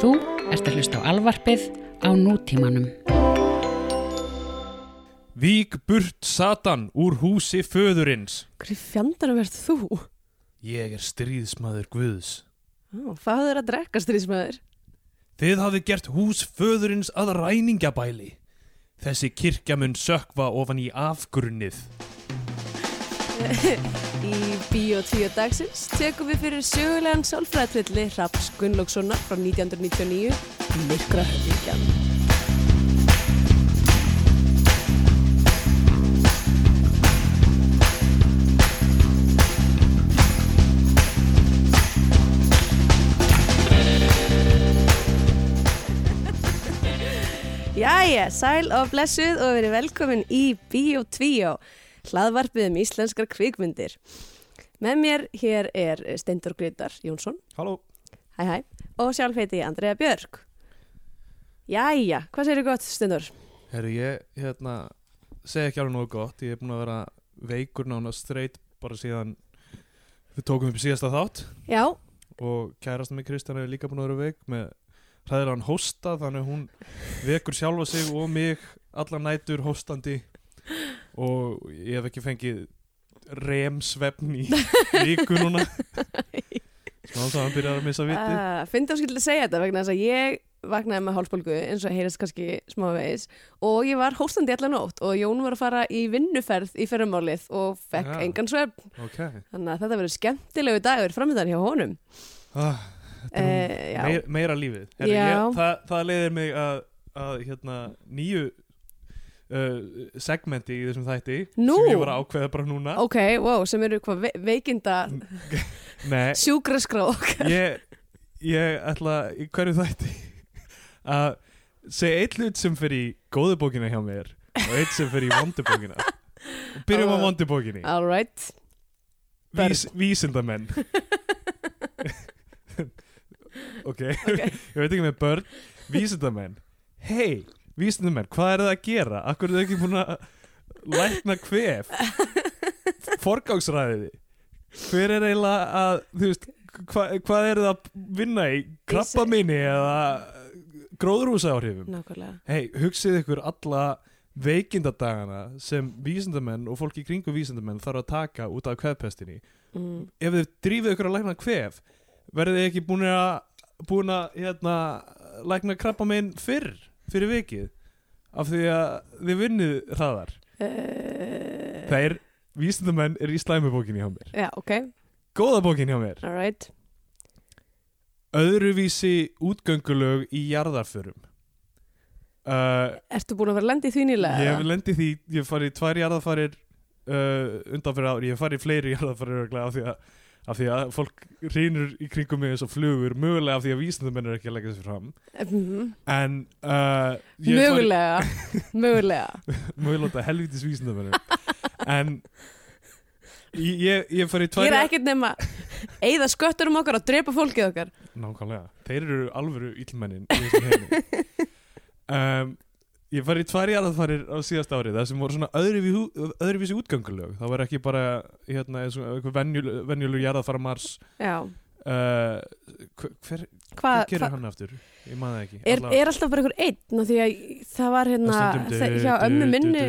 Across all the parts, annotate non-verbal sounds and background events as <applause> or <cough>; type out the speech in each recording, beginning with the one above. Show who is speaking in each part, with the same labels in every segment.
Speaker 1: Þú ert að hlusta á alvarpið á nútímanum.
Speaker 2: Vík burt Satan úr húsi föðurins.
Speaker 3: Hver fjandarnum ert þú?
Speaker 2: Ég er stríðsmaður Guðs.
Speaker 3: Ó, Fáður að drekka stríðsmaður.
Speaker 2: Þið hafið gert hús föðurins að ræningjabæli. Þessi kirkja mun sökva ofan í afgrunnið. <laughs>
Speaker 3: Í Bíó 2 dagsins tekum við fyrir sögulegan sálfræðatrilli Raps Gunnlaugssonar frá 1999 Myrkra höfðingjan. <laughs> Jæja, sæl og blessuð og verið velkomin í Bíó 2, hlaðvarpið um íslenskar kvikmyndir. Með mér hér er Steindur Grytar Jónsson,
Speaker 2: Halló.
Speaker 3: hæ hæ, og sjálf heiti ég Andrea Björk. Jæja, hvað segir gott Steindur?
Speaker 2: Herru, ég, hérna, segi ekki alveg nógu gott. Ég er búin að vera veikur nána straight bara síðan við tókum upp síðasta þátt.
Speaker 3: Já,
Speaker 2: Og kærastan mig Kristján er líka búin að vera veik með hræðilegan hósta þannig hún vekur sjálfa sig og mig allar nætur hóstandi og ég hef ekki fengið remsvefn í <laughs> viku núna. <laughs> Smá þá hann byrjar að missa viti
Speaker 3: uh, finnst þú skildið að segja þetta vegna þess að ég vaknaði með hálsbólgu eins og heyrist kannski smávegis. Og ég var hóstandi allar nótt og Jón var að fara í vinnuferð í ferramálið og fekk
Speaker 2: Já.
Speaker 3: engan svefn.
Speaker 2: Ok,
Speaker 3: þannig að þetta verður skemmtilegu dagur framöndan hjá honum.
Speaker 2: Ah,
Speaker 3: uh,
Speaker 2: meir, meira lífið. Herri, ég, það, það leiðir mig að, að hérna, nýju uh, segmenti í þessum þætti
Speaker 3: Nú?
Speaker 2: sem ég var að ákveða bara núna.
Speaker 3: Ok, wow, sem eru hvað ve veikinda <laughs>
Speaker 2: Nei,
Speaker 3: sjúkraskrá
Speaker 2: ég, ég ætla í hverju þætti að segja eitt hlut sem fyrir í góðu bókina hjá mér og eitt sem fyrir í vondu bókina. Og byrjum á
Speaker 3: Alveg.
Speaker 2: vondu bókinni.
Speaker 3: Alright,
Speaker 2: Vís, vísindamenn. <laughs> Ok,
Speaker 3: ok.
Speaker 2: Ég veit ekki með börn. Vísindamenn. Hei, vísindamenn, hvað er það að gera? Akkur er það ekki búin að lækna kvef? Forgángsræðiði hver er eiginlega að þú veist, hva, hvað er það að vinna í? Krabba minni eða gróðrúsáhrifum
Speaker 3: Nákvæmlega.
Speaker 2: Hei, hugsið ykkur alla veikindadagana sem vísindamenn og fólki í kringu vísindamenn þarf að taka út af kvefpestinni.
Speaker 3: Mm.
Speaker 2: ef þið drífið ykkur að lækna kvef verðið ekki búin að búin að hérna, lækna krabba minn fyrr fyrir vikið af því að þið vinnið hraðar.
Speaker 3: Uh,
Speaker 2: það er, vísindamenn er í slæmubókinni hjá mér.
Speaker 3: Já, ok,
Speaker 2: góða bókin hjá mér.
Speaker 3: Alright.
Speaker 2: Öðruvísi útgöngulög í jarðarförum. Uh,
Speaker 3: Ertu búin að vera lendið því nýlega?
Speaker 2: ég hef lendið því ég hef farið tvær jarðarfarir uh, undan fyrir ári, ég hef farið fleiri jarðarfarir af því að af því að fólk rínur í kringum mig eins og flugur mögulega af því að vísindamenn er ekki að leggja þessi fram.
Speaker 3: Mhm.
Speaker 2: en uh, <laughs>
Speaker 3: Mögulega, mögulega.
Speaker 2: Mögulega helvitis vísindamenn en ég, ég, ég hef farið í tvær
Speaker 3: Ég er ekkert nema Eða sköttur um okkar og drepa fólkið okkar.
Speaker 2: Nákvæmlega, þeir eru alvöru íllmennin í þessum heimi. <laughs> Um, ég farið í tvær jarðarfarir á síðast árið það sem voru svona öðruvísi, útgöngulög. Það var ekki bara hérna, venjulur jarðarfara Mars
Speaker 3: Já.
Speaker 2: Uh, hver,
Speaker 3: Hvað
Speaker 2: hver gerir
Speaker 3: hva,
Speaker 2: hann aftur? Ég það ekki.
Speaker 3: Er,
Speaker 2: Alla-
Speaker 3: er alltaf bara einhver einn? Því að það var hérna það, Hjá ömmu minni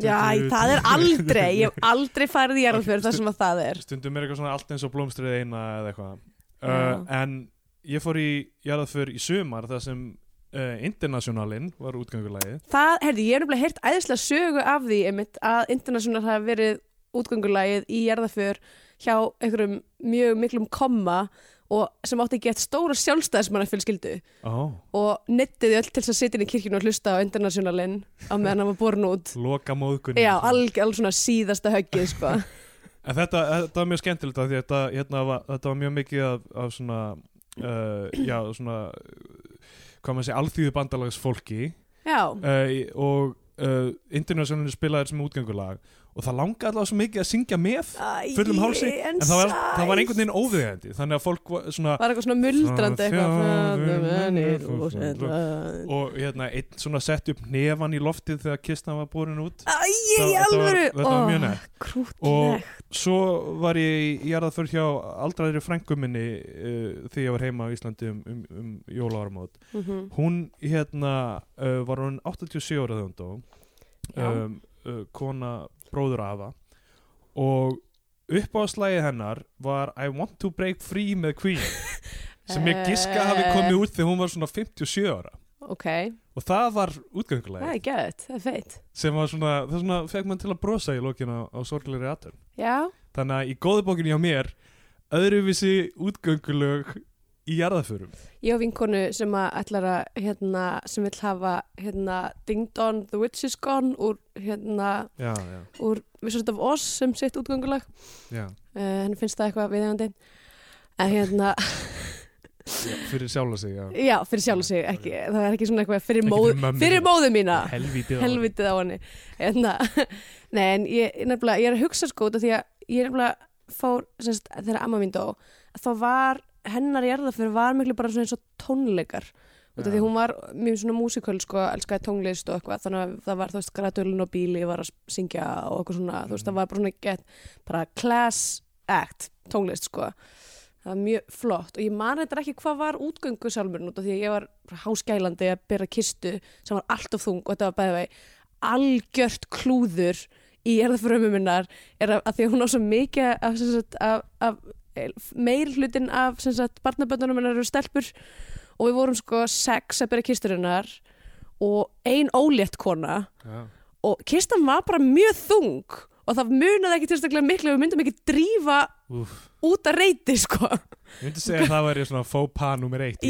Speaker 3: Já, það er aldrei. Ég hef aldrei farið í jarðfjörð þar sem að það er.
Speaker 2: Stundum er eitthvað svona allt eins og blómstrið eina eða eitthvað. Uh, en ég fór í jarðarför í sumar þar sem uh, Internationalin var útgöngulagið
Speaker 3: Það, herði, ég er nefnilega heyrt æðislega sögu af því einmitt að International hafi verið útgöngulagið í jarðaför hjá einhverjum mjög miklum komma og sem átti að geta stóra sjálfstæðismanna fjölskyldu
Speaker 2: oh.
Speaker 3: og nettiði öll til þess að sitja inn í kirkjunu og hlusta á Internationalin á meðan hann var borin út
Speaker 2: loka móðkunni
Speaker 3: Já, alveg alveg svona síðasta höggið sko. <laughs>
Speaker 2: Þetta, þetta var mjög skemmtilegt af því þetta, hérna, var, þetta var mjög mikið af, af svona, uh, já, svona, hvað maður segja, alþýðu bandalags fólki uh, og uh, International spilaði sem útgöngulag og það langaði allavega svo mikið að syngja með fullum hálsi en, það, var, það var einhvern veginn óviðeigandi þannig að fólk var svona
Speaker 3: var eitthvað svona muldrandi eitthvað. Og
Speaker 2: og-
Speaker 3: hérna
Speaker 2: og einn svona sett upp nefan í loftið þegar kistan var borin út.
Speaker 3: Æ,
Speaker 2: Það- þetta var- mjög nett.
Speaker 3: Krútlegt
Speaker 2: svo var ég í jarðaför hjá aldraðri frængu minni uh, þegar ég var heima á Íslandi um, um, um jólaáramót.
Speaker 3: Mhm.
Speaker 2: hún hérna uh, var hún 87 ára þegar hún dó.
Speaker 3: Já.
Speaker 2: um, uh, kona bróður afa. Og uppáðslægið hennar var I want to break free með Queen <laughs> sem ég giska hafi komið út þegar hún var svona 57 ára.
Speaker 3: Ok,
Speaker 2: og það var
Speaker 3: feitt
Speaker 2: sem var svona, það svona fekk mann til að brosa í lokina á sorglegri aðtönd
Speaker 3: Já,
Speaker 2: þannig að í góðu bókinni hjá mér öðruvísi útgöngulög í jarðaförum
Speaker 3: ég á vinkonu sem að ætlar að hérna, sem vill hafa hérna Ding Dong, The Witch is Gone úr hérna,
Speaker 2: já, já,
Speaker 3: úr Wizard of Oz sem sitt útgöngulag.
Speaker 2: Já,
Speaker 3: uh, henni finnst það eitthvað viðegandi en hérna,
Speaker 2: já fyrir sjálfa sig já.
Speaker 3: já, fyrir sjálf sig ekki, það er ekki svona eitthvað fyrir, móð,
Speaker 2: fyrir
Speaker 3: móðu mína.
Speaker 2: Helvítið á henni.
Speaker 3: helvitið á henni. Hérna, <laughs> nei en ég, nefnilega, ég er að hugsa sko því að ég nefnilega fór, semst, þegar amma mín dó þá var, hennar jarðaför var miklu bara eins og tónleikar. Af því hún var mjög svona músiköl sko, elskaði tónlist og eitthvað þannig að það var, þú veist, grætulun og bíli var að syngja og eitthvað svona, þú veist, það var bara svona get, bara class act tónlist sko. Það var mjög flott og ég man þetta ekki hvað var útgöngu sjálfurinn út af því að ég var háskælandi að byrja kistu sem var allt of þung og þetta var bæði vei algjört klúður í erðafrömmu minnar er að, að því að hún á svo mikið af, sagt, af, af meir hlutin af sagt, barnaböndunum minnar eru stelpur og við vorum sko sex að byrja kisturinnar og ein ólétt kona
Speaker 2: Já.
Speaker 3: og kistan var bara mjög þung og það munaði ekki tilstaklega miklu við myndum ekki drífa
Speaker 2: Úf.
Speaker 3: út að reyti sko
Speaker 2: Ég myndi segja að það væri svona faux pas nummer eitt.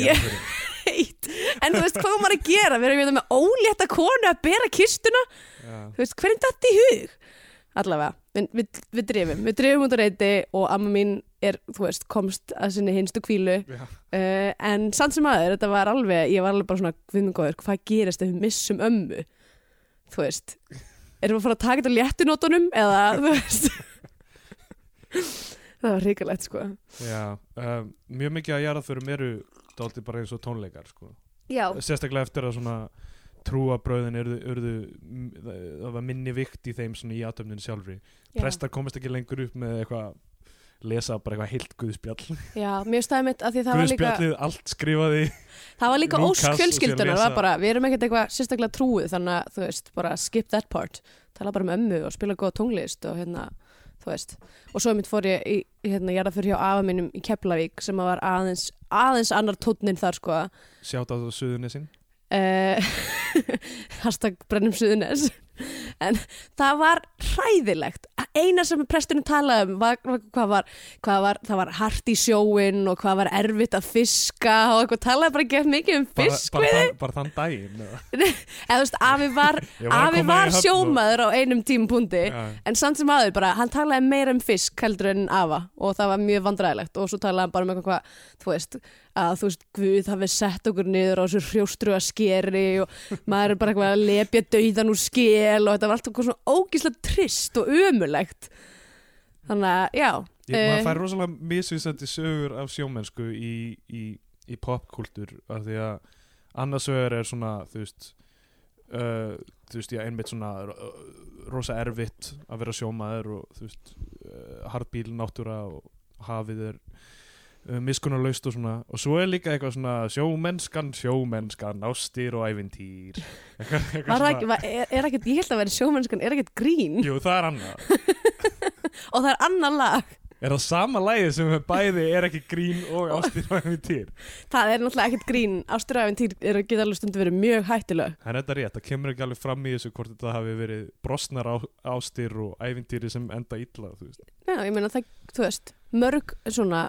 Speaker 3: Heitt. en þú veist hvað maður að gera við erum með ólétta konu að bera kistuna
Speaker 2: Já.
Speaker 3: þú veist hvernig datt í hug allavega, við, við, við drifum. Við drifum út að reyti og amma mín er, þú veist, komst að sinni hinstu kvílu uh, en samt sem aður, þetta var alveg ég var alveg bara svona, við minn góður, hvað gerist ef við missum ömmu? Þú veist. Erum við að fara að taka þetta á léttunótunum eða, <laughs> þú veist? Það var ríkalegt sko.
Speaker 2: Já. Um, mjög mikið að jarðaförum eru dálítið bara eins og tónleikar sko.
Speaker 3: já,
Speaker 2: sérstaklega eftir að svona trúabröðin urðu, urðu það var minni vikt í þeim svona í atöfninu sjálfri.
Speaker 3: Já.
Speaker 2: prestar komast ekki lengur upp með eitthvað lesa bara eitthvað heilt guðspjall.
Speaker 3: Já, staði mitt að því það var líka
Speaker 2: guðspjallið, allt skrifaði <laughs>
Speaker 3: það var líka
Speaker 2: Lúkas
Speaker 3: ósk
Speaker 2: og
Speaker 3: fjölskyldunar
Speaker 2: síðan
Speaker 3: það var bara, við erum ekkert eitthvað sérstaklega trúið þannig að þú veist, bara skip that part. Tala bara um ömmu og spila góða tónlist og hérna, þú veist. Og svo mitt fór ég í, hérna, ég er að fyrir hjá afa mínum í Keflavík sem var aðeins aðeins annar tónnin þar sko.
Speaker 2: Sjátt á suðunisinn
Speaker 3: uh, <laughs> hashtag brennum suðunes en það var hræðilegt eina sem presturinn talaði um var, var, hvað, var, hvað var það var hart í sjóin og hvað var erfitt að fiska og eitthvað talaði bara ekki mikið um
Speaker 2: bara,
Speaker 3: fisk
Speaker 2: bara, þann, bara þann daginn <laughs> eða?
Speaker 3: þú veist, afi var, <laughs>
Speaker 2: var
Speaker 3: var sjómaður á einum tímpundi
Speaker 2: Já.
Speaker 3: en samt sem aður bara, hann talaði meira um fisk heldur en afa og það var mjög vandræðilegt og svo talaði hann bara um eitthvað þú veist, að þú veist, Guð hafi sett okkur niður á þessu hrjóstru að skeri og maður er bara eitthvað að lepja dauðan úr skel og þetta var alltaf eitthvað svona ógíslega trist og ömulegt þannig að, já
Speaker 2: Ég,
Speaker 3: Eh.
Speaker 2: maður fær rosalega misvísandi sögur af sjómennsku í, í, í popkultúr af því að annars sögur er svona þú veist uh, þú veist, já, einmitt svona uh, rosa erfitt að vera sjómaður og þú veist, uh, hardbíl náttúra og hafið er uh, miskunnarlaust og svona. Og svo er líka eitthvað svona sjómennskan, sjómennskan ástir og ævintýr. <laughs> Eitthvað, eitthvað
Speaker 3: ekki, var, er, er ekkert, ég held að vera sjómennskan er ekkert grín?
Speaker 2: Jú, það er annað. <laughs>
Speaker 3: Og það er annar lag.
Speaker 2: Er það sama lægið sem við bæði er ekki grín og ástir og ævintýr?
Speaker 3: það er náttúrulega ekkert grín. Ásturöfin týr er að geta alveg stundu verið mjög hættuleg.
Speaker 2: Það er þetta rétt, það kemur ekki alveg fram í þessu hvort þetta hafi verið brosnar á, ástir og ævintýri sem enda illa.
Speaker 3: Já, meina það, veist, mörg svona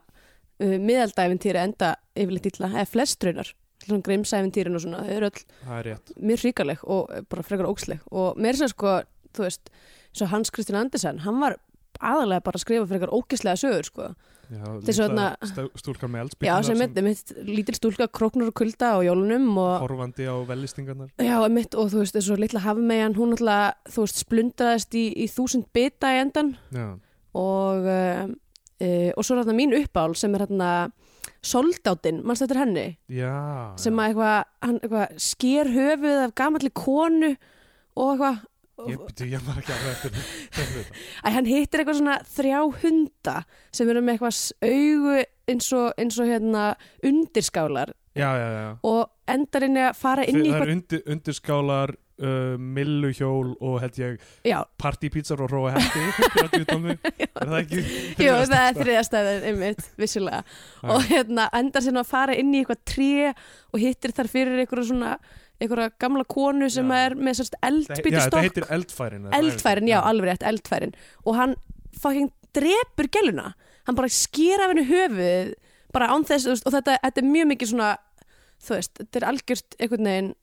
Speaker 3: uh, miðaldæfintýri enda yfirleitt illa, eða flest raunar. Svona grimsæfintýrin og svona, þau eru
Speaker 2: er rétt.
Speaker 3: mjög hríkaleg og uh, bara frekar óksleg og mér sem sko, þú veist svo Hans Kristján Andersen, hann var aðalega bara að skrifa eitthvað ógislega sögur sko.
Speaker 2: Já,
Speaker 3: er
Speaker 2: stúlkan með
Speaker 3: já,
Speaker 2: eldspýtunar
Speaker 3: sem mitt, mitt lítil stúlka króknur og kulda á jólunum og,
Speaker 2: horfandi á velistingarnar
Speaker 3: já, mitt, og þú veist, þessu litla hafmeyjan hún alltaf, þú veist, splundraðist í, í þúsund bita í endan
Speaker 2: Já,
Speaker 3: og uh, uh, og svo er þarna mín uppál sem er þarna soldátinn, mannst þetta er henni?
Speaker 2: Já
Speaker 3: sem að eitthvað, hann eitthvað sker höfuð af gamalli konu og eitthvað.
Speaker 2: Ég, byrju, ég var ekki eftir eftir þetta.
Speaker 3: Æ, hann hittir eitthvað svona þrjá hunda sem eru með eitthvað augu eins og, eins og hérna undirskálar.
Speaker 2: Já, já, já.
Speaker 3: Og endar inn að fara inn í
Speaker 2: Það er undir, undirskálar uh, milluhjól og held ég partypítsar og róa hætti <laughs> <laughs> Er það ekki? <laughs>
Speaker 3: jú, það er þriðastæðin einmitt, vissulega. Og hérna endar sinna að fara inn í eitthvað tré og hittir þar fyrir eitthvað svona eitthvað gamla konu sem
Speaker 2: Já.
Speaker 3: er með
Speaker 2: Já,
Speaker 3: eldbyttu
Speaker 2: þetta heitir eldfærin
Speaker 3: eldfærin, já, alveg rétt, eldfærin. Og hann fucking drepur gæluna hann bara sker af henni höfuð bara án þess, og þetta, þetta er mjög mikið svona, þú veist, þetta er algjört einhvern veginn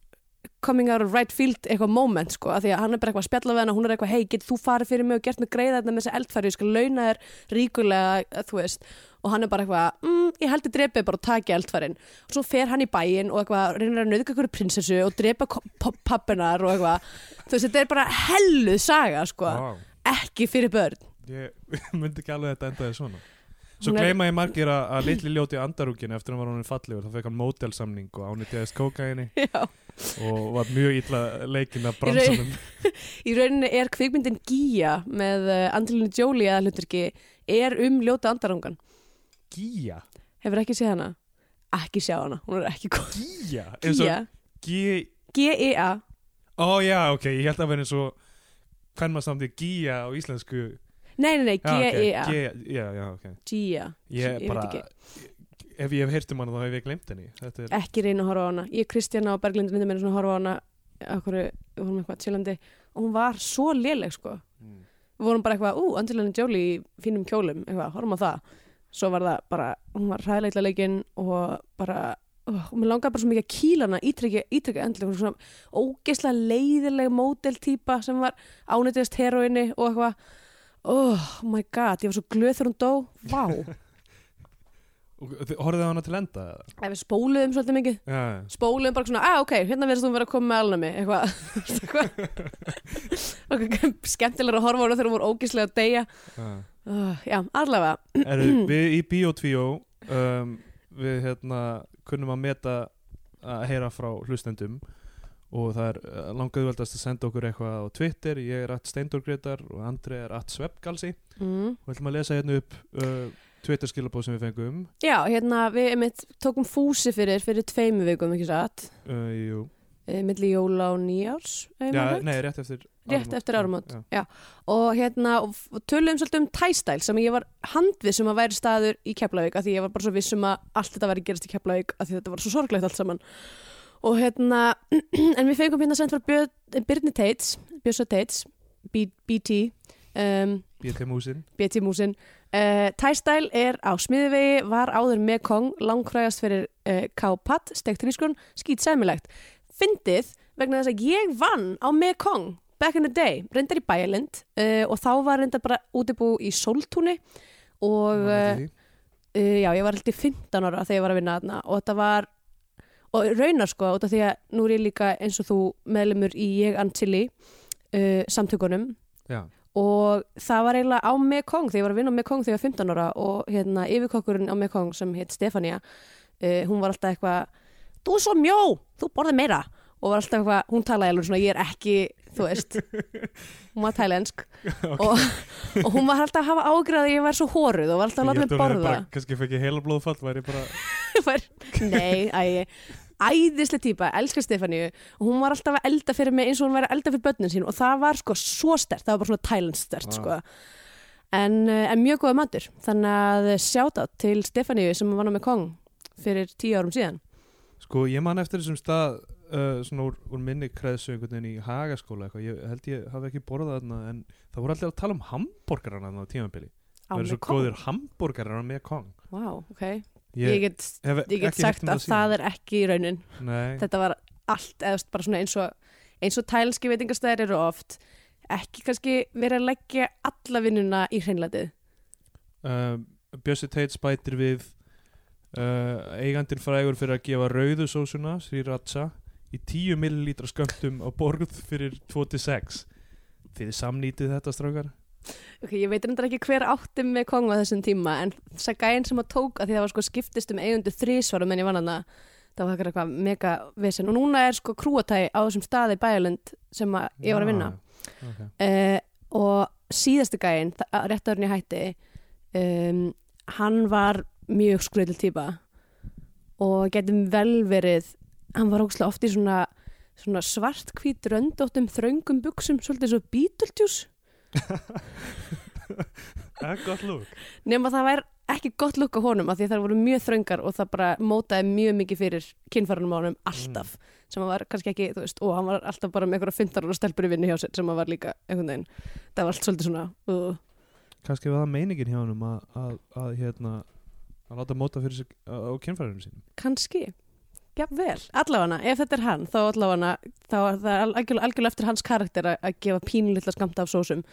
Speaker 3: coming out of right field eitthvað moment, sko, af því að hann er bara eitthvað að spjalla við hana, hún er eitthvað, hei, getur þú farið fyrir mig og gert mig greiða þetta með þessi eldfæri, ég skal launa þér ríkulega, þú veist. Og hann er bara eitthvað, mm, ég held að drepið bara og taki eldfærin. Og svo fer hann í bæinn og eitthvað, reynir að nauðga ykkur prinsessu og drepa pappinar og eitthvað. Þú veist, þetta er bara helluð saga, sko.
Speaker 2: Vá,
Speaker 3: ekki fyrir börn.
Speaker 2: Ég <laughs> myndi ekki alveg að þetta endaði svona Svo gleyma ég margir að, að litli ljóti andarúkinu eftir að hann var hann fallegur, þá fekk hann mótelsamning og ánýttiðist kókaini <laughs> og var mjög illa leikinn af bransanum. <laughs>
Speaker 3: í rauninni er kvikmyndin Gíja með uh, Angelina Jolie eða hluturki er um ljóta andarungan.
Speaker 2: Gía
Speaker 3: hefur ekki séð hana? ekki sjá hana, hún er ekki góð. Gíja,
Speaker 2: Gí
Speaker 3: G-E-A
Speaker 2: Ó já, ok, ég held að vera eins og hvern maður samtið Gía á íslensku
Speaker 3: nei, nei, nei,
Speaker 2: ok,
Speaker 3: G-E-A
Speaker 2: G- Já, já, ok.
Speaker 3: Gíja,
Speaker 2: Ég bara, ef ég hef heyrt um hana þá hef ég glemt henni. Er,
Speaker 3: ekki reyna að horfa á hana. Ég, Kristjana og Berglind meira svona að horfa á hana okkur, við vorum eitthvað chillandi og hún var svo léleg sko.
Speaker 2: Mm.
Speaker 3: við vorum bara eitthvað, ú, Angelina Jolie í fínum kjólum, eitthvað, horfum á það. Svo var það bara, hún var hræðleitla leikinn og bara og mér langaði bara svo mikið að kýla hana endlega, hún var svona ógeðslega leiðileg módeltýpa sem var ánættist heroinni og eitthvað oh my god, ég var svo glöð þegar hún dó. Vá, <laughs>
Speaker 2: á hana til enda?
Speaker 3: ef við spóluðum svolítið mikið.
Speaker 2: Já,
Speaker 3: spóluðum bara svona, ah ok, hérna verðist þú vera að koma með alnami eitthvað <laughs> eitthvað. <laughs> Skemmtilega að horfa á hana þegar hún var ógeðslega að deyja.
Speaker 2: Já.
Speaker 3: Uh, já, allavega. <clears throat>
Speaker 2: Eru, <clears throat> við í Bíotvíó um, við hérna kunnum að meta að heyra frá hlustendum og það er uh, langaðvöldast að senda okkur eitthvað á Twitter. Ég er að Steindorgrétar og Andri er að Sveppgalsi
Speaker 3: mm.
Speaker 2: og við ætlum að lesa hérna upp uh, Twitter skilabóð sem við fengum.
Speaker 3: Já, hérna við einmitt tókum fúsi fyrir fyrir tveimu vikum, ekki satt?
Speaker 2: Uh, jú,
Speaker 3: e, milli jóla og nýjárs
Speaker 2: já, nei, rétt eftir
Speaker 3: Rétt eftir áramót.
Speaker 2: já.
Speaker 3: og hérna og, töluðum svolítið um tæstæl sem ég var handviss um að væri staður í Keflavík af því ég var bara svo viss um að allt þetta væri gerast í Keflavík af því þetta var svo sorglegt allt saman og hérna <clears throat> en við fengum hérna sendt frá Björn- Birni Tates Björsa Tates B, BT um,
Speaker 2: BT Músin.
Speaker 3: BT Músin. Uh, Tæstæl er á smiðivegi var áður með kong langkrægast fyrir uh, K-Pat, stekt hrískun skýt sæmilegt. Fyndið vegna þess að ég vann á með kong back in the day, reyndar í Bæjalind uh, og þá var reyndar bara útibú í Soltúni og uh, já, ég var í 15 ára þegar ég var að vinna þarna og þetta var og raunar sko, út af því að nú er ég líka eins og þú meðlumur í Ég Antili uh, samtökunum.
Speaker 2: Já,
Speaker 3: og það var eiginlega á Mekong þegar ég var að vinna á Mekong þegar ég var 15 ára og hérna yfirkokkurinn á Mekong sem heit Stefania uh, hún var alltaf eitthvað þú er svo mjó, þú borðið meira. Og var alltaf eitthvað, hún talaði alveg svona ég er ekki, þú veist. <laughs> Hún var thailensk og, og hún var alltaf að hafa ágrið að ég var svo hóruð og var alltaf að láta mig borða.
Speaker 2: bara, kannski fekk ég heila blóðfall væri bara <laughs>
Speaker 3: Var- Nei, æ, æðislega típa, elskar Stefáníu og hún var alltaf að elda fyrir mig eins og hún væri að elda fyrir börnin sín. Og það var sko svo stert, það var bara svona Thailand stert
Speaker 2: Vá.
Speaker 3: sko. En, eh, en mjög góða matur. Þannig að sjáta til Stefáníu sem var með Kong fyrir tíu árum síðan.
Speaker 2: Sko, ég man eftir þessum stað uh, svona úr, úr minni kreðsu einhvern veginn í hagaskóla eitthvað, ég held ég hafi ekki borðað þarna en það voru alltaf að tala um hambúrgarana þarna á tímabili,
Speaker 3: á
Speaker 2: það eru svo góðir hambúrgarar með kong.
Speaker 3: Vá, ok,
Speaker 2: Ég,
Speaker 3: ég, get, ég get sagt
Speaker 2: um
Speaker 3: að það er ekki í raunin.
Speaker 2: Nei,
Speaker 3: þetta var allt eða þú veist, bara svona eins og eins og tælski veitingastæðir eru oft ekki kannski verið að leggja alla vinnuna í hreinlætið?
Speaker 2: Uh, Bjössi Teit spætir við uh, eigandinn frægur fyrir að gefa rauðu sósuna Sriracha í 10 millilítra skömmtum á borð fyrir 26 þið samnýtið þetta strákar
Speaker 3: Ok, ég veit reyndar ekki hver átti með Kong á þessum tíma en þess að gæinn sem að tók að því það var sko skiptist um eigundu þrísvarum en ég vann hana það var eitthvað mega vesen. Og núna er sko krúatæ á þessum staði bæjalund sem að ég var að vinna.
Speaker 2: Já, okay.
Speaker 3: uh, og síðasti gæinn, þa- rétt árin ég hætti um, hann var mjög skröðil típa. Og getum vel verið hann var ógslag oft í svona, svona svartkvít röndóttum þröngum buksum, svolítið svo Beetlejuice
Speaker 2: Það <laughs> er gott lúk
Speaker 3: nema það væri ekki gott lukk á honum af því að það voru mjög þröngar og það bara mótaði mjög mikið fyrir kynfærunum á honum alltaf sem hann var kannski ekki, þú veist, og hann var alltaf bara með einhverja fyndar og stelpur í vinnu hjá sér sem hann var líka einhvern veginn, það var allt svolítið svona uh,
Speaker 2: kannski var það meiningin hjá honum að, að, að hérna að láta móta fyrir sig á kynfærinu sínum.
Speaker 3: Kannski Já, vel, allavega, ef þetta er hann þá allavega, þá er það algjörlega, algjörlega eftir hans karakter að, gefa pínlítla skamta af sósum.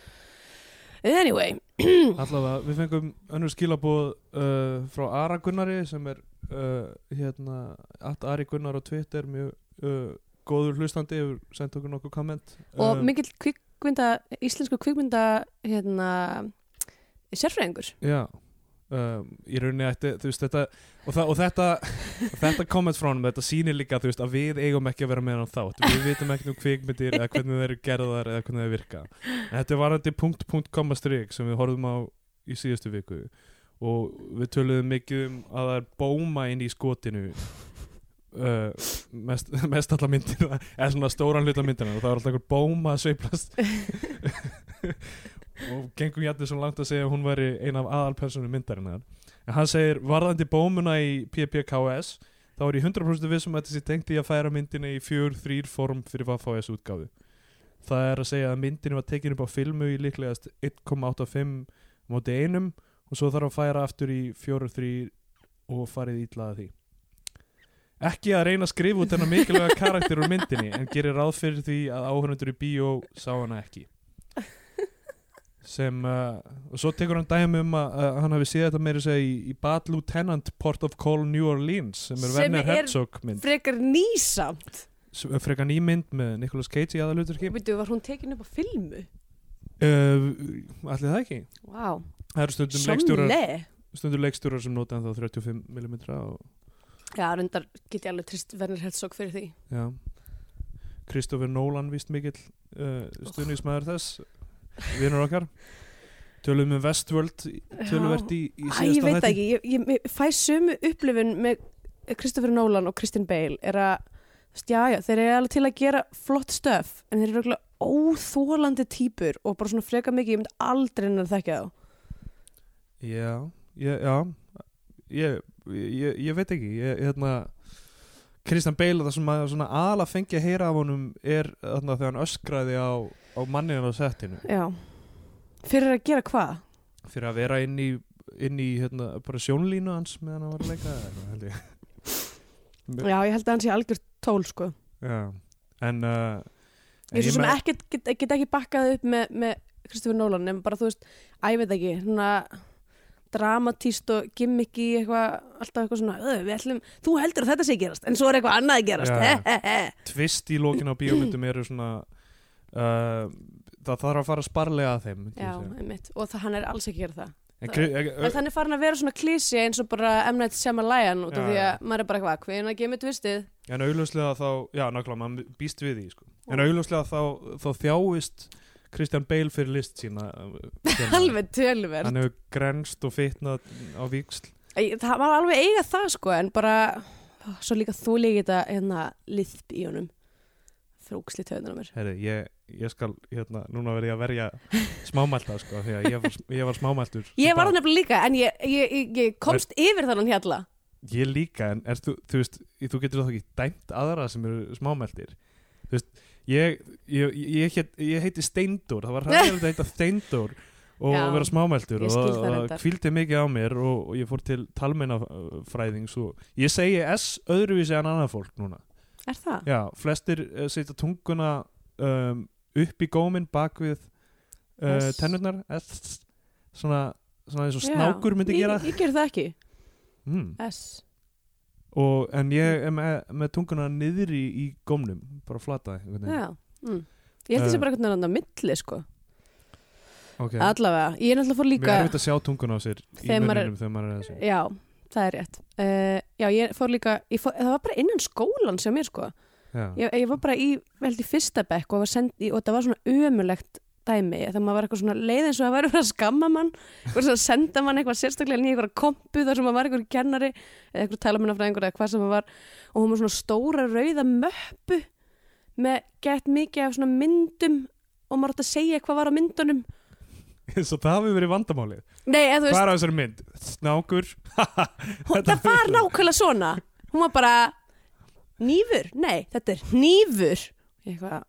Speaker 3: Anyway, <clears throat>
Speaker 2: allavega við fengum önnur skilabóð uh, frá Ara Gunnari sem er uh, hérna at Ari Gunnar á Twitter mjög uh, góður hlustandi hefur sendt okkur nokkuð komment.
Speaker 3: Og
Speaker 2: Um,
Speaker 3: mikill kvikmynda, íslensku kvikmynda hérna, sérfræðingur.
Speaker 2: Já um, í rauninni ætti, þú veist þetta og, það, og þetta, þetta komment frá honum þetta sýnir líka þú veist að við eigum ekki að vera með hann þátt, við vitum ekki um kvikmyndir eða hvernig þeir eru gerðar eða hvernig þeir virka. En þetta er varandi punkt, punkt, komma, strik sem við horfum á í síðustu viku. Og við töluðum mikið um að það er bóma inn í skotinu uh, mest, mest alla myndina eða svona stóran hluta myndina og það var alltaf einhver bóma að sveiplast <laughs> og gengum jættið svo langt að segja að hún væri ein af aðalpersonu myndarinnar. En hann segir varðandi bómuna í PPKS þá er ég 100% vissum að þessi tengt í að færa myndina í fjör, þrýr form fyrir Vafáes útgáfu. Það er að segja að myndinu var tekin upp á filmu í líklegast 1,85 móti einum og svo þarf að færa aftur í fjóru, þrýr og farið ítlaða því. Ekki að reyna að skrifa út þennan mikilvæga karakter úr myndinni en gerir ráð fyrir því að áhörnundur í bíó sá hana ekki sem uh, og svo tekur hann dæmi um að uh, hann hafi séð þetta meira segja í, í Bad Lieutenant Port of Call New Orleans sem er
Speaker 3: Sem
Speaker 2: Werner
Speaker 3: er-
Speaker 2: Herzog mynd.
Speaker 3: frekar nýsamt.
Speaker 2: Sem er frekar ný mynd með Nicolas Cage í aðaluturki
Speaker 3: Veitu, var hún tekin upp á filmu?
Speaker 2: uh, allir það ekki.
Speaker 3: Vá,
Speaker 2: það eru stundum leikstjórar,
Speaker 3: Sjónle
Speaker 2: stundum leikstjórar sem nota ennþá 35 mm og
Speaker 3: Já, reyndar get ég alveg trist Werner Herzog fyrir því.
Speaker 2: Já. Kristoffer Nolan vist mikill uh, stuðningsmæður þess vinur okkar tölum um Westworld töluvert í, í
Speaker 3: ég
Speaker 2: síðasta
Speaker 3: veit það
Speaker 2: þætti.
Speaker 3: ekki, ég, ég, ég fæ sömu upplifun með Christopher Nolan og Christian Bale er að, já, já, þeir eru alveg til að gera flott stöf, en þeir eru örugglega óþólandi típur og bara svona freka mikið, ég myndi aldrei hennar þekka þá.
Speaker 2: Já, ég, já ég, ég, ég veit ekki ég, hérna Kristján Bale, það sem að aðla fengi að heyra af honum er þarna þegar hann öskraði á, á manninu á settinu
Speaker 3: Já. Fyrir að gera hvað?
Speaker 2: fyrir að vera inn í, inn í hérna, bara sjónlínu hans meðan hann var að leika eitthvað, held ég <laughs>
Speaker 3: Já, ég held að hann sé algjör tól, sko.
Speaker 2: Já, en uh,
Speaker 3: Ég er svo
Speaker 2: en
Speaker 3: sem ekkert, get, get ekki bakkað upp með, með Christopher Nolan, nema bara, þú veist, að ég veit ekki, svona dramatíst og gimmicky eitthvað, alltaf eitthvað svona, "Ö, við ætlum, þú heldur að þetta sé að gerast, en svo er eitthvað annað að gerast,
Speaker 2: Já.
Speaker 3: he, he, he.
Speaker 2: tvist í lokin á bíómyndum eru svona uh, það þarf að fara sparlega að þeim
Speaker 3: Já, einmitt, og það, hann er alls ekki að gera það.
Speaker 2: en,
Speaker 3: það- þannig farin að vera svona klísi eins og bara M. Night Shyamalan út af
Speaker 2: Já,
Speaker 3: því að maður er bara eitthvað, hvenær gemur tvistið?
Speaker 2: En augljóslega þá, já nákvæmlega, maður býst við því sko. En augljóslega þá, þá þjáist Kristján Bale fyrir list sína uh, hérna.
Speaker 3: Alveg tölverð.
Speaker 2: Hann hefur grenst og fitnað á víksl
Speaker 3: Það var alveg eiga það sko, en bara, svo líka þú líka þetta hérna liðp í honum. Þróksli töðunar mér.
Speaker 2: Herri, ég, ég skal, hérna, núna verð ég að verja smámælta sko, því að ég var, ég var smámæltur <laughs>
Speaker 3: Ég var það nefnilega líka, en ég, ég, ég, komst yfir þannig hjalla.
Speaker 2: Ég líka, en er, þú, þú veist, þú getur þá ekki dæmt aðra sem eru smámæltir Þú veist, ég, ég, ég, heit, ég heiti Steindór, það var hægilegt að heita <laughs> Steindór og
Speaker 3: Já,
Speaker 2: vera smámæltur
Speaker 3: ég
Speaker 2: og
Speaker 3: það
Speaker 2: kvíldi mikið á mér og, og ég fór til talmeinafræðings og ég segi S öðruvísi en annað fólk núna
Speaker 3: Er það?
Speaker 2: Já, flestir uh, setja tunguna um, upp í góminn bak við uh, tennurnar S, svona, svona eins og
Speaker 3: Já.
Speaker 2: snákur myndi
Speaker 3: ég,
Speaker 2: gera
Speaker 3: ég ger það ekki
Speaker 2: mm.
Speaker 3: S
Speaker 2: og, en ég er með, með tunguna niður í, í gómnum bara flata
Speaker 3: mm. ég held þessi
Speaker 2: Eh.
Speaker 3: bara einhvern veginn að milli sko
Speaker 2: okay.
Speaker 3: allavega, ég er náttúrulega fór
Speaker 2: Mér
Speaker 3: líka
Speaker 2: er auðvitað að sjá tunguna á sér í
Speaker 3: Þegar maður er-
Speaker 2: þegar maður er þessu
Speaker 3: já, það er rétt uh, já, ég fór líka, ég fór, það var bara innan skólan sem mér sko, ég, ég var bara í veldi fyrsta bekk og, send, í, og það var svona ömulegt dæmi, þegar maður var eitthvað svona leið eins og að vera að skamma mann að senda mann eitthvað sérstaklega nýja eitthvað kompu þar sem maður var eitthvað kennari eða eitthvað talamennafræðingur eða hvað sem maður var og hún var svona stóra rauða möppu með gett mikið af svona myndum og maður átt að segja hvað var á myndunum.
Speaker 2: Svo það hafi verið vandamálið.
Speaker 3: Nei, eða þú veist,
Speaker 2: Hvað er á þessari mynd? Snákur. <laughs>
Speaker 3: Það var nákvæmlega svona. Hún var bara nýfur, nei, þetta er nýfur eitthvað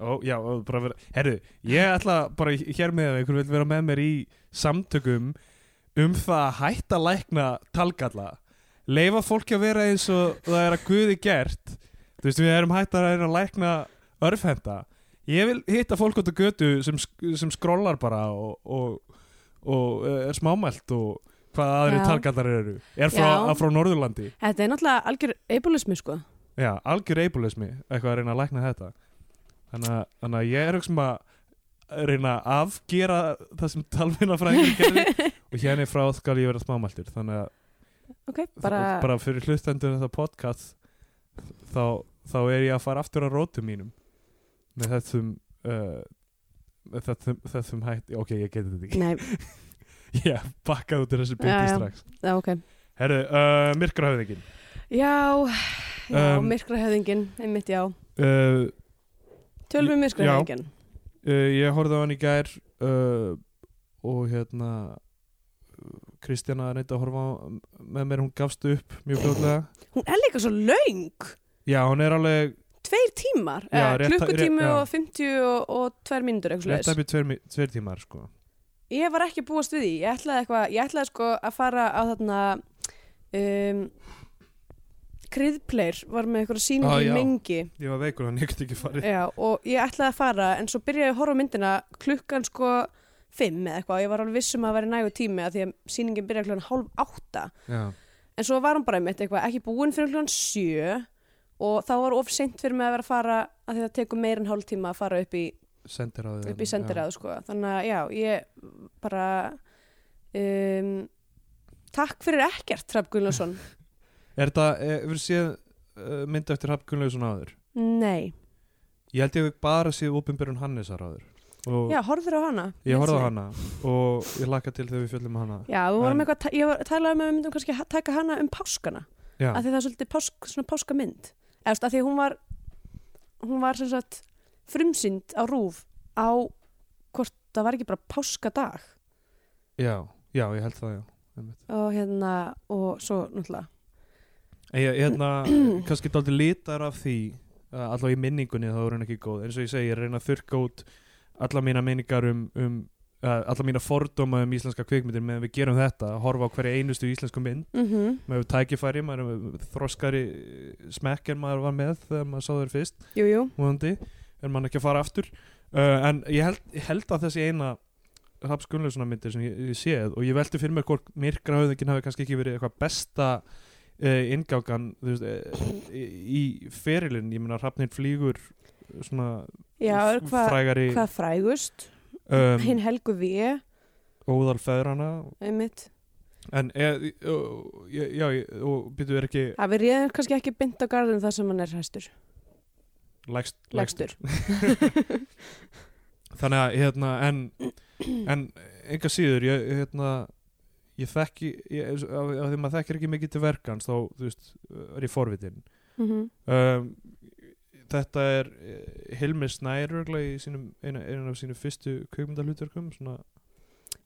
Speaker 3: ó,
Speaker 2: já, bara vera Herru, ég ætla bara hér með að einhver vil vera með mér í samtökum um það að hætta lækna talgalla. Leifa fólki að vera eins og það er að guði gert. Þú veist, við erum hætt að reyna að lækna örfhenda. Ég vil hitta fólk út á götu sem, sem skrollar bara og, og, og eh, er smámælt og hvað aðri talgallar eru. Er frá, frá Norðurlandi.
Speaker 3: Þetta er náttúrulega algjör eibulismi sko.
Speaker 2: Já, algjör eibulismi eitthvað að reyna að lækna þetta þannig þannig að ég er ekki sem að reyna að afgera það sem talvinnafræðingur gerði. <laughs> Og hérna frá skal ég vera smámæltur. Þannig að
Speaker 3: ok, bara,
Speaker 2: bara fyrir hlustendur þetta podcast þá, þá er ég að fara aftur á rótum mínum. Með þessum uh, með þessum, þessum hætti. Ok, ég geti þetta ekki.
Speaker 3: Nei, <laughs>
Speaker 2: ég bakkaði út í þessu
Speaker 3: já.
Speaker 2: strax.
Speaker 3: Já, ok.
Speaker 2: Herru, uh, myrkrahöfðingin
Speaker 3: já, já,
Speaker 2: Um,
Speaker 3: myrkrahöfðingin einmitt já,
Speaker 2: uh,
Speaker 3: við myrkrahöfðingin
Speaker 2: uh, ég horfði á hann í gær uh, og hérna Kristjana reyndi að horfa á, með mér, hún gafst upp mjög fljóðlega
Speaker 3: hún er líka svo laung
Speaker 2: já, hún er alveg
Speaker 3: tveir tímar,
Speaker 2: Já,
Speaker 3: eh,
Speaker 2: rétt-
Speaker 3: klukkutími
Speaker 2: rétt-
Speaker 3: og 50 og, og mínútur eitthvað
Speaker 2: rétt að byrja tveir, tímar sko.
Speaker 3: ég var ekki búast við því. Ég ætlaði, eitthvað, ég ætlaði sko að fara á þarna um, Kriðpleir var með eitthvað síningu
Speaker 2: Ah,
Speaker 3: í
Speaker 2: já.
Speaker 3: mengi.
Speaker 2: Ég var veikur, hann ég get ekki farið.
Speaker 3: Já, og ég ætlaði að fara en svo byrjaði ég að horfa myndina klukkan sko fimm eða eitthvað. Og ég var alveg vissum að það væri nægu tími að því að sýningin byrjaði klukkan hálf átta.
Speaker 2: Já,
Speaker 3: en svo var hún bara einmitt eitthvað ekki búin fyrir klukkan sjö og þá var of seint fyrir mig að vera að fara að því það tekur meir en hálf tíma að fara upp í
Speaker 2: sendir á því
Speaker 3: upp í sendiræðu sko. Þannig að já, ég bara um, takk fyrir ekkert Trapp Gullason
Speaker 2: er þetta, hefur séð uh, mynd eftir Hafn Gunnlaugsson áður?
Speaker 3: Nei,
Speaker 2: ég held ég bara séð Opinberun Hannesar áður. Og
Speaker 3: já, horfður á hana.
Speaker 2: Ég horfði á hana og ég laka til þegar við fjöllum um hana.
Speaker 3: Já, við vorum eitthvað, ég var- talaði með að við myndum kannski ha- taka hana um páskana.
Speaker 2: Já,
Speaker 3: af því það er svolítið pásk, svona páskamynd eða af því að hún var hún var sem sagt frumsýnd á rúf á hvort það var ekki bara páskadag.
Speaker 2: Já, já, ég held það já.
Speaker 3: Og hérna, og svo náttúrulega
Speaker 2: ég, hérna, <clears throat> kannski dálítið litar af því allavega í minningunni þá er hann ekki góð. Eins og ég segi, ég reyna að þurrka út alla mína minningar um, um uh, alla mína fordóma um íslenska kvikmyndir meðan við gerum þetta, horfa á hverja einustu íslensku mynd.
Speaker 3: Mm -hmm.
Speaker 2: með tækifæri, maður með þroskari smekk en maður var með þegar maður sá þeir fyrst,
Speaker 3: jú, jú,
Speaker 2: vonandi er maður ekki að fara aftur. Uh, en ég held, ég held að þessi eina Raps Gunnlaugssonar myndir sem ég, ég séð og ég velti fyrir mér hvort myrkra höfðingin hafi kannski ekki verið eitthvað besta þú veist, uh, í, ferilinn, ég meina Hrafninn flýgur svona
Speaker 3: já, hvað
Speaker 2: frægari
Speaker 3: hva frægust?
Speaker 2: Um,
Speaker 3: hinn helgu við
Speaker 2: óðal feðrana
Speaker 3: einmitt.
Speaker 2: En e, og, já, og byrju er ekki
Speaker 3: að við réðum kannski ekki bynd á garðin þar sem hann er hæstur
Speaker 2: lægst,
Speaker 3: Lægstur. <laughs>
Speaker 2: þannig að hérna en, en enga síður ég, hérna ég þekki, ég, af, af því maður þekkir ekki mikið til verkans þá, þú veist, er ég forvitin.
Speaker 3: Mm -hmm.
Speaker 2: um, þetta er eh, Hilmi örugglega í sínum, einu, einu af sínum fyrstu kveikmyndahlutverkum svona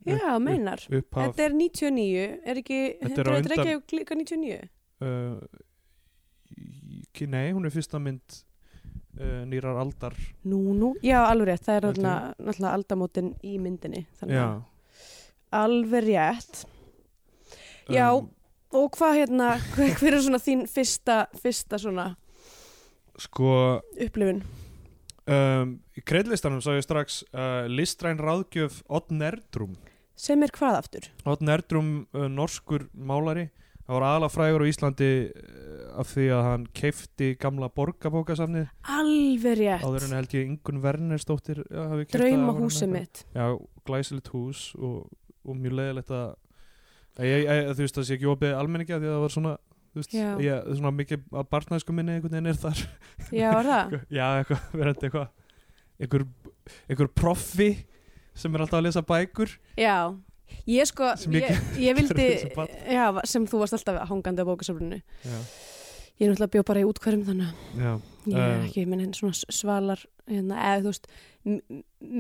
Speaker 3: já, meinar.
Speaker 2: upphaf.
Speaker 3: Þetta er 99, er ekki
Speaker 2: Þetta er undan-
Speaker 3: ekki líka 99
Speaker 2: uh, nei, hún er fyrsta mynd uh, nýrar aldar.
Speaker 3: Nú, nú, já, alveg rétt það er náttúrulega aldamótin í myndinni þannig
Speaker 2: já,
Speaker 3: að alveg rétt Já.
Speaker 2: um,
Speaker 3: og hvað hérna, <laughs> hver, hver er svona þín fyrsta, fyrsta svona
Speaker 2: sko
Speaker 3: upplifun?
Speaker 2: um, í kreidlistanum sá ég strax uh, listræn ráðgjöf Odd Nerdrum.
Speaker 3: Sem er hvað aftur?
Speaker 2: Odd Nerdrum, uh, norskur málari. Hann var aðalega frægur á Íslandi uh, af því að hann keifti gamla borgabókasafnið
Speaker 3: Alveg
Speaker 2: áður
Speaker 3: rétt
Speaker 2: en held ég Ingun Wernersdóttir já, hafi það áður
Speaker 3: Drauma húsið mitt.
Speaker 2: Já, glæsilegt hús og, og mjög leiðilegt að þú veist það sé ekki opið almenningi af því að það var svona veist, ég, svona mikið að barnæsku minni einhvern veginn er þar.
Speaker 3: Já, er það?
Speaker 2: já, eitthvað, <laughs> verandi eitthvað einhver, proffi sem er alltaf að lesa bækur.
Speaker 3: Já, ég sko
Speaker 2: Sem ég
Speaker 3: ég, <laughs> vildi, já, sem þú varst alltaf hangandi á bókasaflinu
Speaker 2: já,
Speaker 3: Ég er náttúrulega bjó bara í útkværum þannig að
Speaker 2: já,
Speaker 3: ég er
Speaker 2: Um,
Speaker 3: ekki minn svona svalar hérna, eða þú veist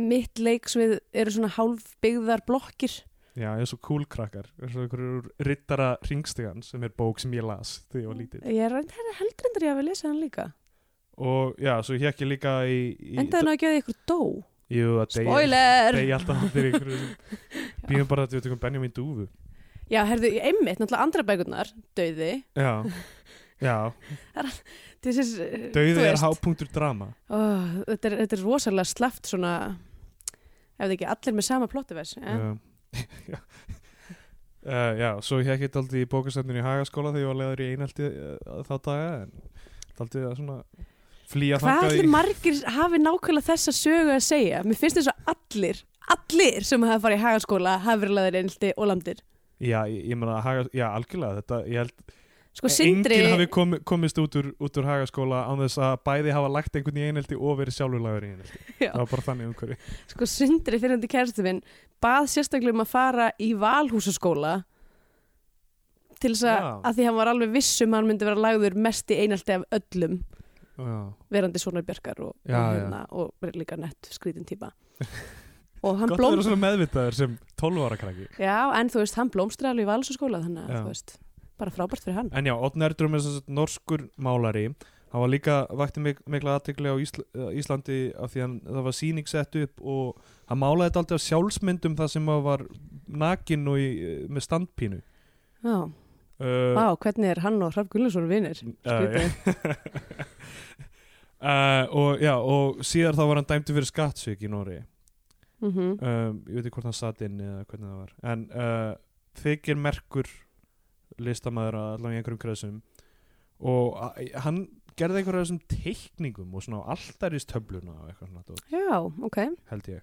Speaker 3: mitt leiksvið eru svona hálfbyggðar blokkir
Speaker 2: já eins og kúlkrakkar eins og einhverjur rittara ringstegan sem er bók sem ég las þegar ég var lítill.
Speaker 3: Ég er heldur endur ég að við lesa hann líka.
Speaker 2: Og já, svo ég líka í, í
Speaker 3: Endaði hann ekki að ykkur dó.
Speaker 2: Jú, að deyja
Speaker 3: Spoiler!
Speaker 2: deyja alltaf fyrir einhverju <laughs> býðum bara að við tökum Benjamin Dúfu.
Speaker 3: Já, herðu, einmitt, náttúrulega andra bækurnar döiði
Speaker 2: já, <laughs> já.
Speaker 3: Þú
Speaker 2: er
Speaker 3: veist,
Speaker 2: hápunktur drama.
Speaker 3: Ó, þetta, er, þetta er rosalega sleft svona ef það ekki allir með sama plottivers ja?
Speaker 2: Uh, já, svo hér ekki daldi í bókastændinu í Hagaskóla þegar ég var leður í einhaldi uh, þá daga en daldi að svona flýja
Speaker 3: Hvað allir margir hafi nákvæmlega þessa sögu að segja? Mér finnst þess að allir, allir sem hafa farið í hagaskóla hafi verið laðir einhaldi og landir.
Speaker 2: Já, ég, ég meina já, algjörlega þetta, ég held
Speaker 3: Sko Sindri,
Speaker 2: enginn hafi kom, komist út úr, út úr Hagaskóla án þess að bæði hafa lagt einhvern í einhaldi og verið sjálfur lagur í einhaldi
Speaker 3: Já.
Speaker 2: það var bara þannig umhverfi.
Speaker 3: Sko Sindri fyrirandi kæristu minn bað sérstaklega um að fara í valhúsaskóla til þess að, að því hann var alveg vissum að hann myndi vera lagður mest í einhaldi af öllum.
Speaker 2: Já,
Speaker 3: verandi svona bjarkar og,
Speaker 2: Já,
Speaker 3: og,
Speaker 2: já.
Speaker 3: og verið líka nett skrítin típa. <laughs> Og hann
Speaker 2: gott að
Speaker 3: blóm
Speaker 2: vera svona meðvitaður sem 12 ára krakki.
Speaker 3: Já, en þú veist, hann blómstri alveg í valhúsaskóla þannig að þú veist, bara frábært fyrir hann.
Speaker 2: En já, Odd Nerdrum er að norskur málari. Hann var líka, vakti mik mikla aðtekli á Ísl uh, Íslandi af því að það var sýning sett upp og hann málaði þetta alltaf sjálfsmyndum það sem var nakin og í, með standpínu.
Speaker 3: Já,
Speaker 2: uh,
Speaker 3: Vá, hvernig er hann og Hrafn Gullarsson vinir?
Speaker 2: uh, <laughs> uh, og og síðar þá var hann dæmdi fyrir skattsvík í Nóri
Speaker 3: Mm -hmm.
Speaker 2: um, ég veit ekki hvort hann satt inn eða hvernig það var. En uh, þykir merkur listamæður að allavega í einhverjum kreðsum og a- hann gerði einhverja þessum teikningum og svona á alltaristöfluna og eitthvað svona
Speaker 3: Já, ok,
Speaker 2: held ég.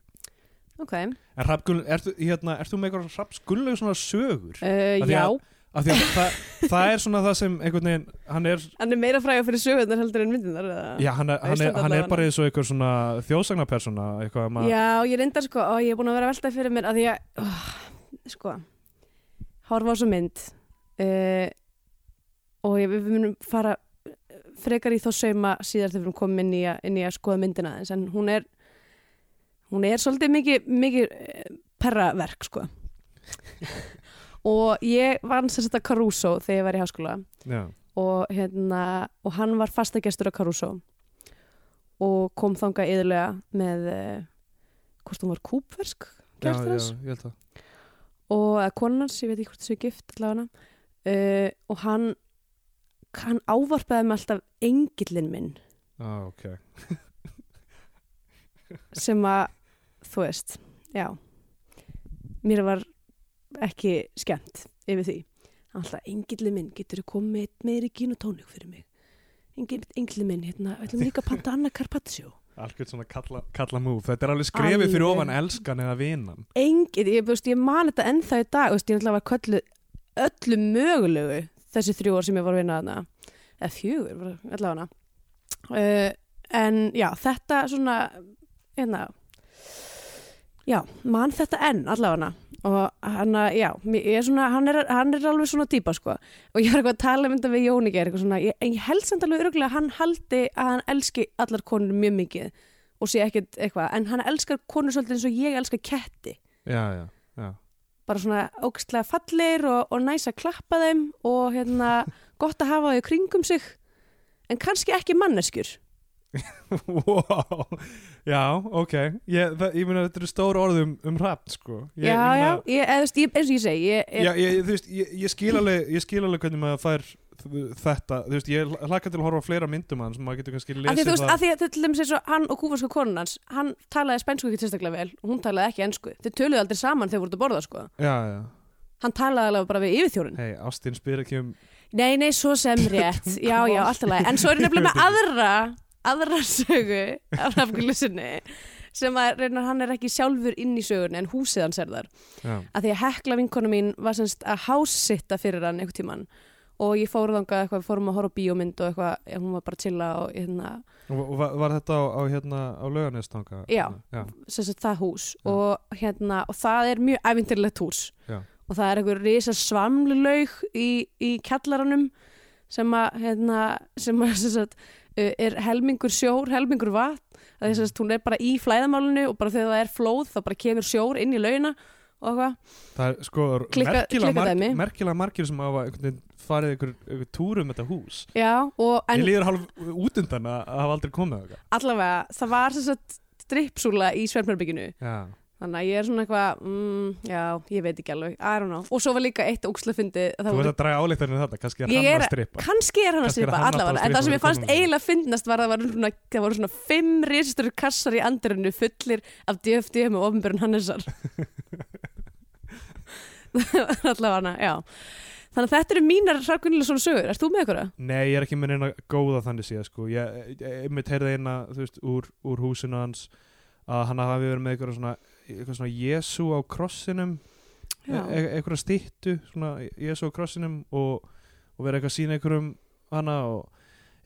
Speaker 3: Ok.
Speaker 2: En Hrafn, ertu, hérna, ertu með einhverja Hrafnsgunnlega svona sögur?
Speaker 3: Uh, Já,
Speaker 2: að- því að það, það er svona það sem einhvern veginn, hann er
Speaker 3: hann er meira frægur fyrir sögurnar heldur en myndinar eða?
Speaker 2: já, hann er, hann er, hann er bara eins og einhver svona þjóðsagnapersona að
Speaker 3: Já, ég reyndar sko, og ég er búin að vera að velta fyrir mér að að, oh, sko horfa á svo mynd uh, og ég, við munum fara frekar í þá sauma síðar þegar við komin inn í, að, inn í að skoða myndina aðeins, en hún er hún er svolítið mikið, mikið eh, perraverk sko. <laughs> Og ég vann þetta Caruso þegar ég var í háskóla.
Speaker 2: Já,
Speaker 3: og, hérna, og hann var fastagestur á Caruso. Og kom þangað yðurlega með eh, hvort hún var kúpversk
Speaker 2: já, já, ég held það.
Speaker 3: Og hans, ég veit ekki hvort þessu er gift allavega uh, og hann hann ávarpaði mig alltaf engillin minn.
Speaker 2: Ah, ok, <laughs>
Speaker 3: sem að þú veist, já. Mér var ekki skemmt yfir því. Alltaf engillin minn, getur þú komið meiri tónik fyrir mig? Engillin minn, hérna, ætlum líka að panta Anna Carpaccio.
Speaker 2: Algjörð svona kalla, kalla múf. Þetta er alveg skrefið fyrir ofan elskan eða vinan.
Speaker 3: Engin, ég, ég man þetta ennþá í dag ég var kölluð öllu mögulegu þessi þrjú ár sem ég var að vinna þarna. Eða fjögur, allavega. Hana uh, en já, þetta svona hérna já, man þetta enn allavega. Og hann, að- já, er svona hann er, hann er alveg svona típa sko. Og ég var eitthvað að tala um þetta við ég, en ég held samt alveg örgulega að hann haldi að hann elski allar konur mjög mikið og sé ekkert eitthvað, en hann elskar konur svolítið eins og ég elskar ketti.
Speaker 2: Já, já, já
Speaker 3: bara svona ógstlega fallir og, og næs að klappa þeim og hérna gott að hafa þau kringum sig. En kannski ekki manneskjur <laughs>
Speaker 2: wow. já, ok. Ég, það, ég meina þetta eru stór orðum um hrapt sko. Ég,
Speaker 3: já, já, ég, eins og ég segi ég,
Speaker 2: já, veist, ég, ég skil alveg ég skil alveg hvernig maður fær þetta, þú veist, ég hlakka til að horfa á fleira myndum hans, maður getur kannski lesið það.
Speaker 3: að því að til dæmis eins og hann og kúfarsku konun hans hann talaði spænsku ekki tilstaklega vel og hún talaði ekki ensku. Þau töluðu aldrei saman þegar voru að borða sko.
Speaker 2: Já, já,
Speaker 3: hann talaði alveg bara við yfirþjórin
Speaker 2: hei, Ástin spyr ekki um
Speaker 3: nei, nei, svo sem rétt. <laughs> Já, já, alltaf en svo er ég nefnilega með aðra aðra <laughs> sögu af rafglusinni sem að reynar hann er ekki sjálfur inn í sögunni en húsið hans er þar
Speaker 2: Já,
Speaker 3: að því að hekla vinkonu mín var semst að hássitta fyrir hann einhvern tímann og ég fór þangað eitthvað, við fórum að horfa bíómynd og eitthvað, hún var bara að chilla og hérna,
Speaker 2: og, var, var þetta á, á hérna á laugarnestanga?
Speaker 3: Já.
Speaker 2: já.
Speaker 3: sem sagt það hús
Speaker 2: Já.
Speaker 3: og hérna, og það er mjög æfintilegt hús og það er einhver risa svamlulaug í, í kjallaranum sem að hérna, sem að sem uh, er helmingur sjór, helmingur vatn? Að þess að hún er bara í flæðamálinu og bara þegar það er flóð þá bara kemur sjór inn í laugina og eitthvað.
Speaker 2: Það er sko merkilega margir sem hafa farið einhver, einhver túrum þetta hús.
Speaker 3: Já, og en
Speaker 2: Ég líður hálf út undan að að hafa aldrei komið
Speaker 3: allavega, það var sem sagt strippsúla í Svernberbygginu
Speaker 2: Já,
Speaker 3: þannig að ég er svona eitthvað mm, já, ég veit ekki alveg, I don't know. Og svo var líka eitt ógslafindi
Speaker 2: þú veist að draga áleiktarinn þetta kannski er hann að strippa.
Speaker 3: kannski er hann að
Speaker 2: að
Speaker 3: allavega. En það sem
Speaker 2: strippa
Speaker 3: ég fannst eiginlega fyndnast var að það voru svona, það voru svona fimm risastur kassar í andirinu fullir af DFD með ofnbjörn Hannesar. <laughs> Allavega hana, já. Þannig að þetta eru mínar hrakunilega svona sögur, ert þú með ykkur?
Speaker 2: Nei, ég er ekki með neina góða þannig síðan sko. Ég, ég, ég mitt heyrði eina þú veist, úr, úr húsinu hans að hann hafi verið með eitthvað svona, eitthvað svona Jésu á krossinum e e eitthvað stýttu svona Jésu á krossinum og, og verið eitthvað að sína einhverjum hana og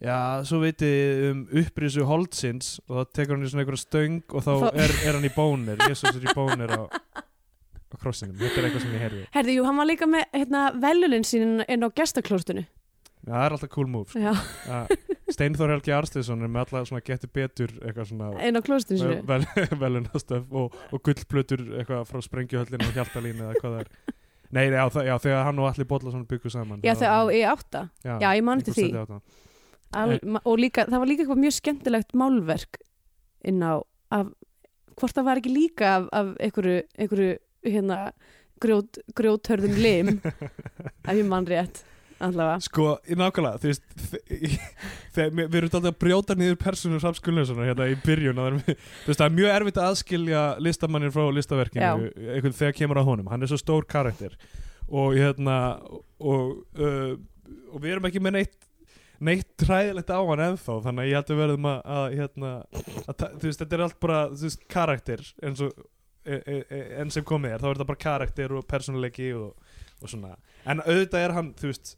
Speaker 2: já, svo veitir um upprisu holdsins og þá tekur hann í svona einhverja stöng og þá er, er hann í bónir Jésus er í bónir á, á krossinum. Þetta er eitthvað sem ég heyrði.
Speaker 3: Herði, jú, hann var líka með hérna, velunin sín inn á gestaklóstunu
Speaker 2: Já, það er alltaf cool move sko. Steinþór Helgi Arstiðsson er með alla svona getur betur eitthvað svona
Speaker 3: inn á klóstunu sínu.
Speaker 2: vel, <laughs> velunastöf og, og gullplötur eitthvað frá sprengjuhöllinu og hjartalínu eða hvað það er. Nei, já, það, já þegar hann og allir Bollason byggu saman
Speaker 3: Já, þegar á E8
Speaker 2: já,
Speaker 3: Já, ég man eftir því. Al, og líka, það var líka eitthvað mjög skemmtilegt málverk inn á af, hvort það var ekki líka af, af einhverju, einhverju hérna, grjót, grjóthörðum lim <laughs> ef ég mann rétt allavega.
Speaker 2: Sko, í nákvæmlega, þú veist við <laughs> við erum alltaf að brjóta niður Raps Gunnlaugssonar hérna í byrjun er, þú veist, það er mjög erfitt að aðskilja listamannin frá listaverkinu einhvern þegar kemur að honum, hann er svo stór karakter. Og hérna og, uh, og við erum ekki með neitt neitt hræðilegt á hann ennþá þannig að ég held að við verðum að, að hérna, að, þú veist, þetta er allt bara þú veist, karakter eins og e, e, e, enn sem komið er, þá er þetta bara karakter og persónuleiki og, og svona. En auðvitað er hann, þú veist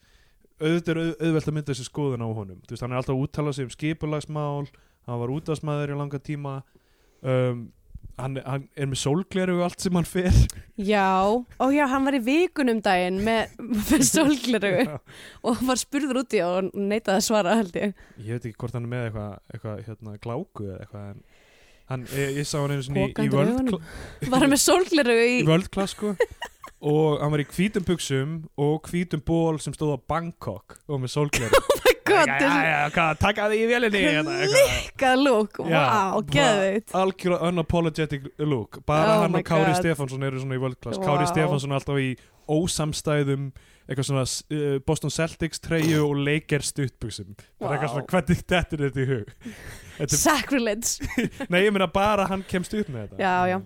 Speaker 2: auðvitað er auð, auðvelt að mynda þessi skoðun á honum. Þú veist, hann er alltaf að úttala sig um skipulagsmál hann var útastmaður í langa tíma. Um, hann, hann er með sólgleru og allt sem hann fer.
Speaker 3: Já, og já, hann var í vikunum daginn með, með sólgleru <laughs> og var spurður út í og neitaði að svara held ég.
Speaker 2: Ég veit ekki hvort hann er með eitthvað eitthva, hérna, gláku eða eitthvað en hann, ég, ég sá hann einu sinni í, í,
Speaker 3: augunum. Var hann með sólgleru í,
Speaker 2: í World Class sko og hann var í hvítum buksum og hvítum ból sem stóð á Bangkok og með sólgleru já, já, hvað, taka því í eitthvað.
Speaker 3: klikkað lúk Vá, geðveit
Speaker 2: algjörða unapologetic look. Bara
Speaker 3: Oh
Speaker 2: hann
Speaker 3: my
Speaker 2: og Kári
Speaker 3: God.
Speaker 2: Stefánsson eru svona í World Class. Kári
Speaker 3: Wow.
Speaker 2: Stefánsson er alltaf í ósamstæðum eitthvað svona uh, Boston Celtics treyju og Lakers stuttbuxum. Það er eitthvað
Speaker 3: Wow.
Speaker 2: svona, hvernig þetta er þetta í hug? <laughs>
Speaker 3: Sacrilege. <laughs>
Speaker 2: Nei, ég meina bara hann kemst upp með þetta.
Speaker 3: Já, já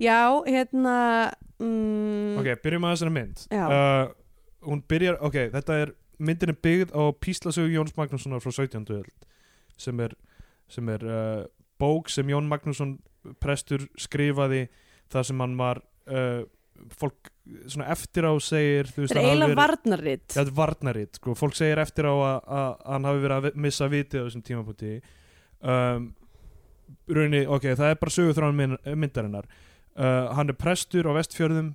Speaker 3: Já, hérna mm,
Speaker 2: ok, byrjum að þessari mynd
Speaker 3: Já.
Speaker 2: uh, hún byrjar, ok, þetta er myndin er byggð á Píslasögu Jóns Magnússonar frá 17. öld sem er, sem er uh, bók sem Jón Magnússon prestur skrifaði þar sem hann var uh, fólk svona eftir á segir þú veist,
Speaker 3: Þetta er
Speaker 2: hann hafi
Speaker 3: eiginlega
Speaker 2: verið-
Speaker 3: varnarrit
Speaker 2: Já, þetta er varnaritt, sko, fólk segir eftir á að, að hann hafi verið að missa vitið á þessum tímapunkti um, raunni, ok, það er bara mynd, myndarinnar uh, hann er prestur á vestfjörðum.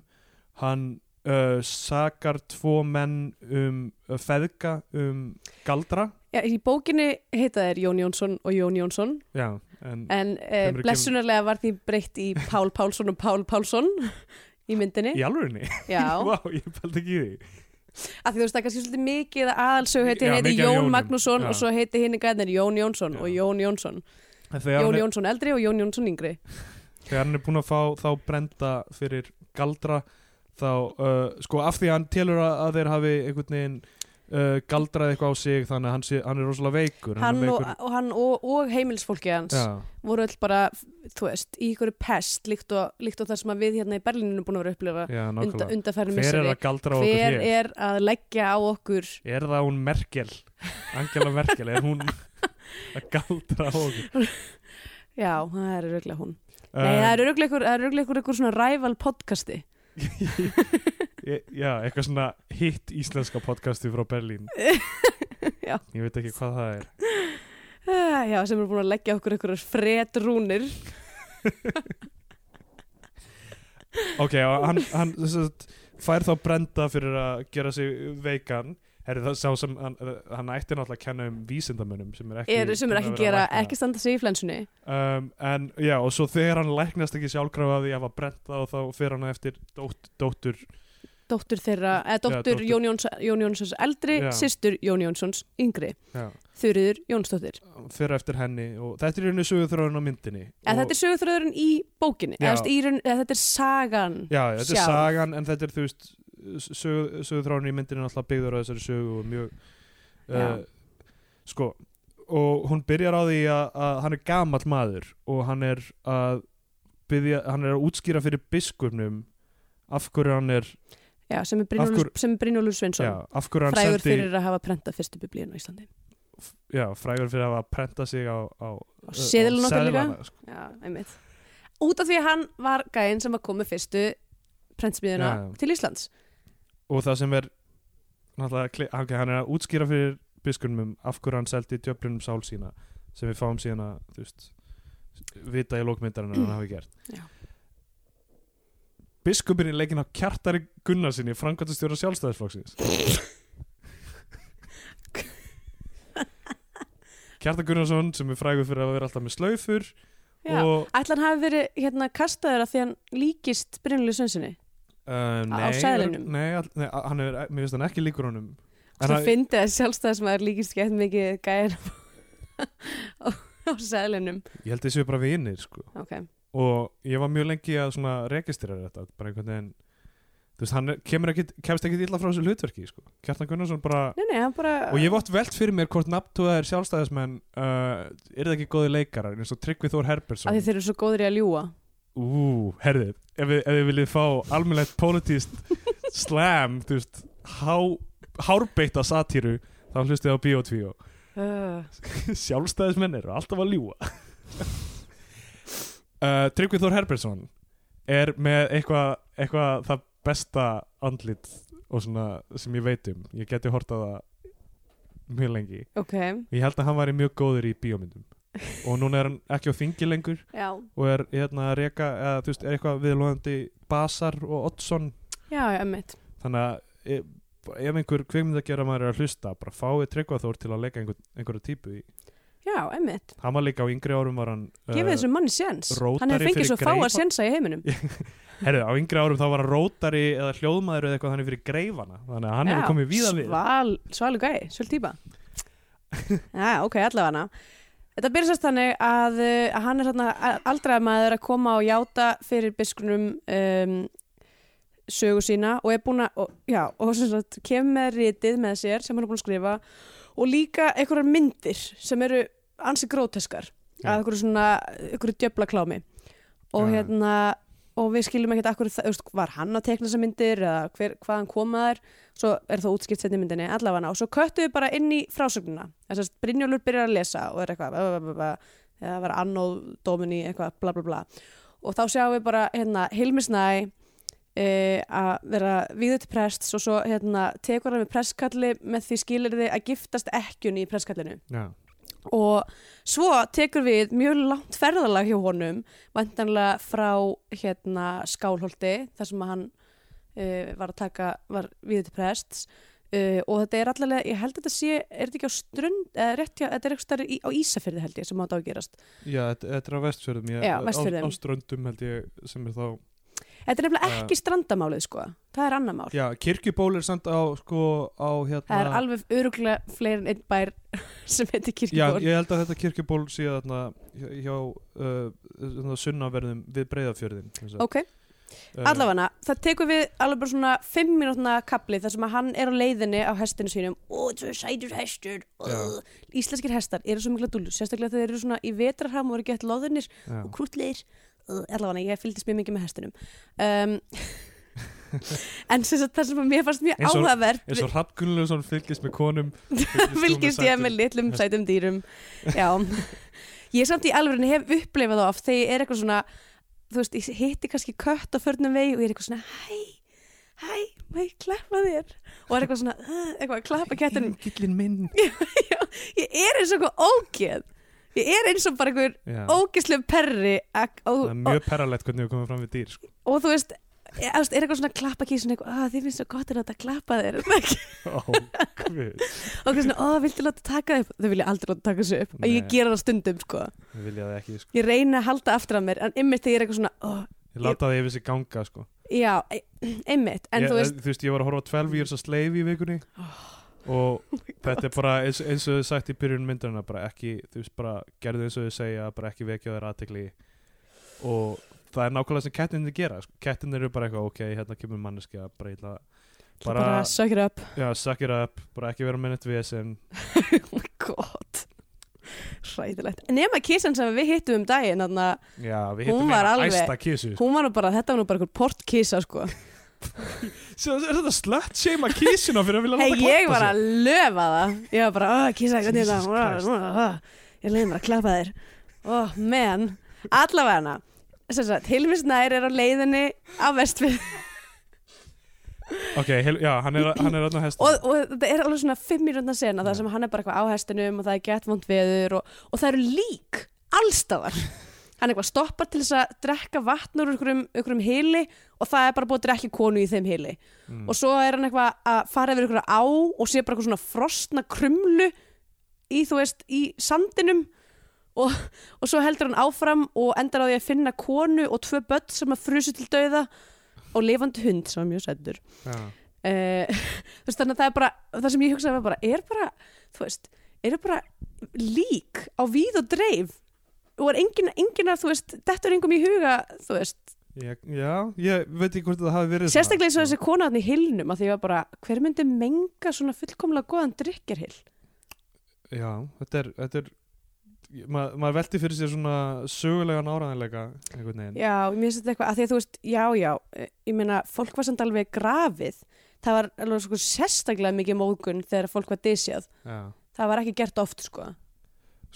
Speaker 2: Hann uh, sakar tvo menn um uh, feðga um galdra.
Speaker 3: Já, í bókinni heita þeir Jón Jónsson og Jón Jónsson.
Speaker 2: Já, en
Speaker 3: en blessunarlega var því breytt í Pál Pálsson og Pál Pálsson í myndinni.
Speaker 2: Í alvörinni,
Speaker 3: Já, <laughs>
Speaker 2: vá, ég fældi ekki í því.
Speaker 3: Af því þú veist það er kannski svolítið mikið að aðalsögu heiti, heiti Jón
Speaker 2: Jónum,
Speaker 3: Magnússon
Speaker 2: já.
Speaker 3: og svo heiti hinn gæðnir Jón Jónsson
Speaker 2: Já.
Speaker 3: og Jón Jónsson. Jón Jónsson eldri og Jón Jónsson yngri
Speaker 2: þegar hann er búin að fá þá brenda fyrir galdra þá, uh, sko, af því að hann telur að, að þeir hafi einhvern veginn uh, galdraði eitthvað á sig þannig að hann, sé, hann er rosalega veikur
Speaker 3: hann og,
Speaker 2: veikur,
Speaker 3: og, hann og, og heimilisfólki hans
Speaker 2: já,
Speaker 3: voru öll bara, þú veist, í ykkur pest líkt og, líkt og það sem við hérna í Berlíninu búin að vera upplifa
Speaker 2: já,
Speaker 3: unda,
Speaker 2: nákvæmlega.
Speaker 3: undarfærin
Speaker 2: hver er að galdra á okkur
Speaker 3: hver
Speaker 2: hér?
Speaker 3: er að leggja á okkur?
Speaker 2: Er það hún Merkel? Angela Merkel, er hún <laughs> að galdra á okkur?
Speaker 3: Já, það er öruglega hún nei, það ykkur, það er örugglega ykkur, svona rival podcasti. <laughs>
Speaker 2: Já, eitthvað svona hitt íslenska podcasti frá Berlín. <laughs> Ég veit ekki hvað það er.
Speaker 3: Ah, já, sem er búin að leggja okkur ykkur fred rúnir
Speaker 2: Ok, hann, hann fær þá brenda fyrir að gera sig veikan Herri, það sá sem hann, hann ætti náttúrulega að kenna um vísindamönnum sem er ekki,
Speaker 3: er, sem er ekki gera, ekki standa sig í flensunni?
Speaker 2: Um, En já, og svo þegar hann læknast ekki sjálfkrafa því að hafa brenda og þá fyrir hann eftir dótt, dóttur
Speaker 3: dóttur þeirra, eða dóttur Jón, Jóns, Jón Jónssons eldri,
Speaker 2: Já.
Speaker 3: systur Jón Jónssons yngri,
Speaker 2: já,
Speaker 3: Þurriður Jónsdóttir.
Speaker 2: Fyrir eftir henni og þetta er rauninni sögurþróun á myndinni
Speaker 3: eða þetta er sögurþröðurinn í bókinni eða, þetta er sagan
Speaker 2: Já, þetta er sagan en þetta er þú veist sög, sögurþráun í myndinni er alltaf byggður á þessari sögu og mjög uh, sko og hún byrjar á því að, að hann er gamall maður og hann er að byrja, hann er að útskýra fyrir biskupnum af hverju hann er
Speaker 3: já, sem er
Speaker 2: hverju hann
Speaker 3: frægur
Speaker 2: sendi
Speaker 3: fyrir að hafa prentað fyrstu biblíun á Íslandi.
Speaker 2: Já, frægur fyrir að hafa prenta sig á, á,
Speaker 3: og seðilin okkar líka.
Speaker 2: sko.
Speaker 3: já, einmitt. Út af því að hann var gæinn sem var komið fyrstu
Speaker 2: já.
Speaker 3: til Íslands
Speaker 2: og það sem er náttúrulega, kli- hann er að útskýra fyrir biskupnum af hverju hann seldi djöflunum sál sína sem við fáum síðan að þú veist, vita í lókmyndarinn að hann hafi gert
Speaker 3: Já.
Speaker 2: biskupin í leikin á kjartari Gunnarsinni framkvæmtastjóra sjálfstæðisflokksins <laughs> Kjartar Gunnarsson sem er frægur fyrir að vera alltaf með slaufur
Speaker 3: já.
Speaker 2: og
Speaker 3: ætla hann hafi verið hérna kastaður að því hann líkist Brynjólfur Sveinssoni
Speaker 2: uh, nei,
Speaker 3: seðlinum?
Speaker 2: nei, all, nei, hann er, mér finnst hann ekki líkur honum. En
Speaker 3: svo
Speaker 2: hann-
Speaker 3: fyndi að sjálfstæðismæður líkist gett mikið gæinn <laughs> á, á sæðlinum
Speaker 2: ég held þessu bara vinir sko.
Speaker 3: Ok,
Speaker 2: og ég var mjög lengi að registrera þetta bara einhvern veginn þú veist, hann kemur ekkit, kemst ekkit illa frá þessu hlutverki sko. Kjartan Gunnarsson bara
Speaker 3: nei nei, hann bara
Speaker 2: og ég oft velt fyrir mér hvort nafntúðaðir sjálfstæðismenn uh, er það ekki góði leikarar eins og Tryggvi Þór
Speaker 3: að
Speaker 2: Herbersson
Speaker 3: þeir eru svo góður í að ljúa
Speaker 2: ú, herðið, ef við viljið fá almennlegt politíst slam, þú veist há, hárbeitta satíru þá hlustið á Bíotví
Speaker 3: uh, <laughs>
Speaker 2: sjálfstæðismenn eru alltaf að ljúa uh, Tryggvi Þór Herbertsson er með eitthvað eitthva það besta andlit og svona sem ég veit um. Ég geti hort að það mjög lengi.
Speaker 3: Ok,
Speaker 2: ég held að hann væri mjög góður í bíómyndum og núna er hann ekki á þingi lengur.
Speaker 3: Já.
Speaker 2: Og er hérna að reka eða þú veist, er eitthvað viðlóðandi Basar og Oddsson.
Speaker 3: Já, emmitt
Speaker 2: þannig að ef, ef einhver kveimund að gera maður er að hlusta bara fáið Tryggva Þór til að leika einhver, einhverju típu í.
Speaker 3: Já, emmitt,
Speaker 2: hann var líka á yngri árum var hann
Speaker 3: gefið þessum manni séns. Hann
Speaker 2: fyrir
Speaker 3: fengið svo fáa sénsa í heiminum. <laughs>
Speaker 2: Herru, á yngri árum þá var hann rótari eða hljóðmaður eða eitthvað þannig fyrir greifana. Þannig að hann hefur komið víða við.
Speaker 3: sval, svalu gæi, svolítið típa. <laughs> Já, ok, allavega þetta byrja sérst þannig að, uh, að hann er aldrað maður að koma og játa fyrir biskunum um, sögu sína og er búin að og, já, og sem sagt, kemur með ritið með sér sem hann er búin að skrifa og líka einhverjar myndir sem eru ansi gróteskar
Speaker 2: Já.
Speaker 3: að einhverju svona, einhverju djöfla klámi og
Speaker 2: Já.
Speaker 3: hérna og við skiljum ekkert akkur, það, veist, var hann að tekna þessar myndir eða hver, hvaðan koma þær? Svo er það útskipt setni myndinni allavega. Og svo köttu við bara inn í frásögnuna þess að Brynjólfur byrjar að lesa og er eitthvað eða var annóð dóminni eitthvað bla bla bla. Og þá sjáum við bara hérna Hilmisnæ e, að vera viður til prests og svo hérna tekur hann með prestkalli með því skilir þið að giftast ekkjunni í prestkallinu
Speaker 2: já,
Speaker 3: og svo tekur við mjög langt ferðalag hjá honum vantanlega frá hérna Skálholti þar sem hann uh, var að taka, var við til prests uh, og þetta er allavega, ég held að þetta sé er þetta ekki á strönd, eða rétt hjá þetta er eitthvað stærri á Ísafyrði held ég sem átt á að gerast
Speaker 2: já þetta, er á vestfjörðum ég,
Speaker 3: Já,
Speaker 2: á,
Speaker 3: Vestfjörðum.
Speaker 2: á ströndum held ég sem er þá
Speaker 3: þetta er nefnilega
Speaker 2: Já.
Speaker 3: ekki strandamálið sko. Það er annar mál,
Speaker 2: já, kirkjuból er samt á sko á hérna
Speaker 3: það er alveg öruglega fleiri en einn bær <laughs> sem heitir
Speaker 2: Já,
Speaker 3: kirkjuból.
Speaker 2: ég held að þetta kirkjuból sé þarna hjá, uh, sunnaverðum við breyðafjörðin
Speaker 3: ok,
Speaker 2: Uh,
Speaker 3: allavega, það tekur við alveg bara svona fimm mínútna kapli þar sem að hann er á leiðinni á hestinu sínum. Og þetta er sætur hestur. Uh. íslenskir hestar eru svo mikla dúllur sérstaklega þegar þeir eru svona í vetrarham og eru gett loðunir
Speaker 2: já.
Speaker 3: og krútlegir. uh, allavega, ég fylgdist mjög mikið með hestinum. Um, <laughs> en sem sagt, það sem mér fannst mjög áhugavert
Speaker 2: eins og Hrafn Gunnlaugsson fylgist með konum <laughs>
Speaker 3: fylgist ég með litlum sætum dýrum. Já. Ég samt í alveg hef upplifað það oft þegar ég er eitthvað svona þú veist, ég hitti kannski kött á förnum vegi og ég er eitthvað svona hæ, hæ, má ég klappa þér? Og er eitthvað svona, uh, eitthvað að klappa
Speaker 2: minn. <laughs>
Speaker 3: Ég er eins og eitthvað ógeð ég er eins og bara einhver
Speaker 2: Já.
Speaker 3: ógeðslega perri og,
Speaker 2: Það er mjög perralegt hvernig við komum fram við dýr sko.
Speaker 3: og, og þú veist veist, er eitthvað svona að klappa kísun eitthvað, að þið finnst svo gott að láta klappa þér <laughs> og
Speaker 2: Ó, guð.
Speaker 3: eitthvað svona, ó, viltu láta taka þau þau vilja aldrei láta taka þessu upp og ég gera það stundum, sko
Speaker 2: það ekki sko.
Speaker 3: ég reyna að halda aftur af mér en ymmit þegar ég er eitthvað svona, ó,
Speaker 2: Ég láta það yfir sig ganga sko.
Speaker 3: já, ymmit en
Speaker 2: ég,
Speaker 3: þú
Speaker 2: þú veist, ég var að horfa á 12 years a slave í vikunni og <laughs> þetta er bara eins, eins og þau sagt í byrjun myndarina bara ekki, þú veist, bara gerðu eins og þau segja bara ekki vekja þeir aðtekli og það er nákvæmlega sem kettinir gera sko. kettinir eru bara eitthvað, ok, hérna kemur manneski að bara, bara,
Speaker 3: bara, suck it up.
Speaker 2: Já, suck it up, bara ekki vera með neitt vesen. <laughs>
Speaker 3: Oh my god. Hræðilegt, nema kísan sem við hittum um daginn þannig að
Speaker 2: við
Speaker 3: Hún var alveg- hún var bara, þetta var nú bara einhver portkísa sko <laughs>
Speaker 2: Svo er þetta slut shame að kísuna fyrir að vilja láta
Speaker 3: ég
Speaker 2: klappa
Speaker 3: var
Speaker 2: sig
Speaker 3: að löfa það. Ég var bara, oh, kísa, hvernig er
Speaker 2: Jesus
Speaker 3: það?
Speaker 2: Christ.
Speaker 3: oh, oh, ég leiði mér að klappa þér. Oh, man, allavega sem sagt, Hilmi Snær er á leiðinni á vestfið
Speaker 2: ok, heil, já, hann er, hann er öll á hestum
Speaker 3: og, og þetta er alveg svona fimm mínútna sena þar sem hann er bara eitthvað á hestinum og það er gett vond veður og, og það eru lík allstaðar hann eitthvað stoppar til þess að drekka vatn úr einhverjum, einhverjum hili og það er bara búið að drekka konu í þeim hili
Speaker 2: Mm.
Speaker 3: og svo er hann eitthvað að fara yfir einhverja á og sé bara eitthvað svona frostna krumlu í þú veist, í sandinum og, og svo heldur hann áfram og endar á því að finna konu og tvö börn sem að frusu til dauða og lifandi hund sem er mjög sættur
Speaker 2: já.
Speaker 3: uh, <laughs> þú veist þannig að það er bara það sem ég hugsaði var bara, er bara þú veist, er bara lík á víð og dreif og er engin, engin að, þú veist, þetta er engum í huga þú veist,
Speaker 2: Ég, já, ég veit ekki hvort það hafi verið
Speaker 3: sérstaklega eins og
Speaker 2: svona,
Speaker 3: þessi kona þarna í hilnum að því var bara, hver myndi menga svona fullkomlega góðan drikjarhill
Speaker 2: Já, þetta er, þetta er ma, maður velti fyrir sér svona sögulegan áræðanleika einhvern veginn.
Speaker 3: Já, mér finnst þetta eitthvað, að því að þú veist já, já, ég meina, fólk var samt alveg grafið, það var alveg sko sérstaklega mikið mógun þegar fólk var disjað,
Speaker 2: Já.
Speaker 3: það var ekki gert oft sko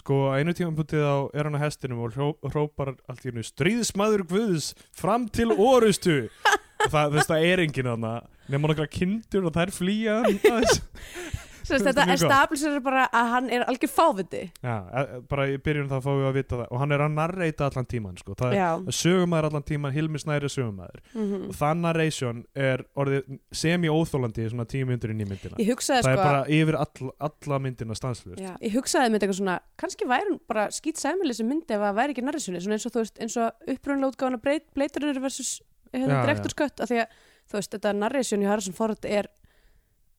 Speaker 2: Sko, á einu tíma putið á er hann á hestinum og hró, hrópar allt í hennu stríðsmaður guðs fram til orustu og það, það er enginn þarna nema nokkra kindur og þær flýja aðeins. <laughs>
Speaker 3: Veist,
Speaker 2: Þetta er
Speaker 3: establisher bara að hann er algjör fáviti.
Speaker 2: Já, e- e- bara í byrjun þá fáum við að vita það. Og hann er að narreita allan tíman sko. það
Speaker 3: Já,
Speaker 2: er sögumæður allan tíman, Hilmi Snæri er sögumæður
Speaker 3: mm
Speaker 2: og það narration er orðið semi-óþólandi svona tíu myndur inn í myndina. Það
Speaker 3: sko
Speaker 2: er bara yfir all, alla myndina stanslust
Speaker 3: já, ég hugsaði með eitthvað svona kannski væri hún bara skýt sæmili sem myndi ef það væri ekki svona eins og eins og upprunlega útgáfana bleiturinn versus
Speaker 2: Já,
Speaker 3: hérna,
Speaker 2: já.
Speaker 3: direktorskött, af því að þú veist, þetta narration í Harrison Ford er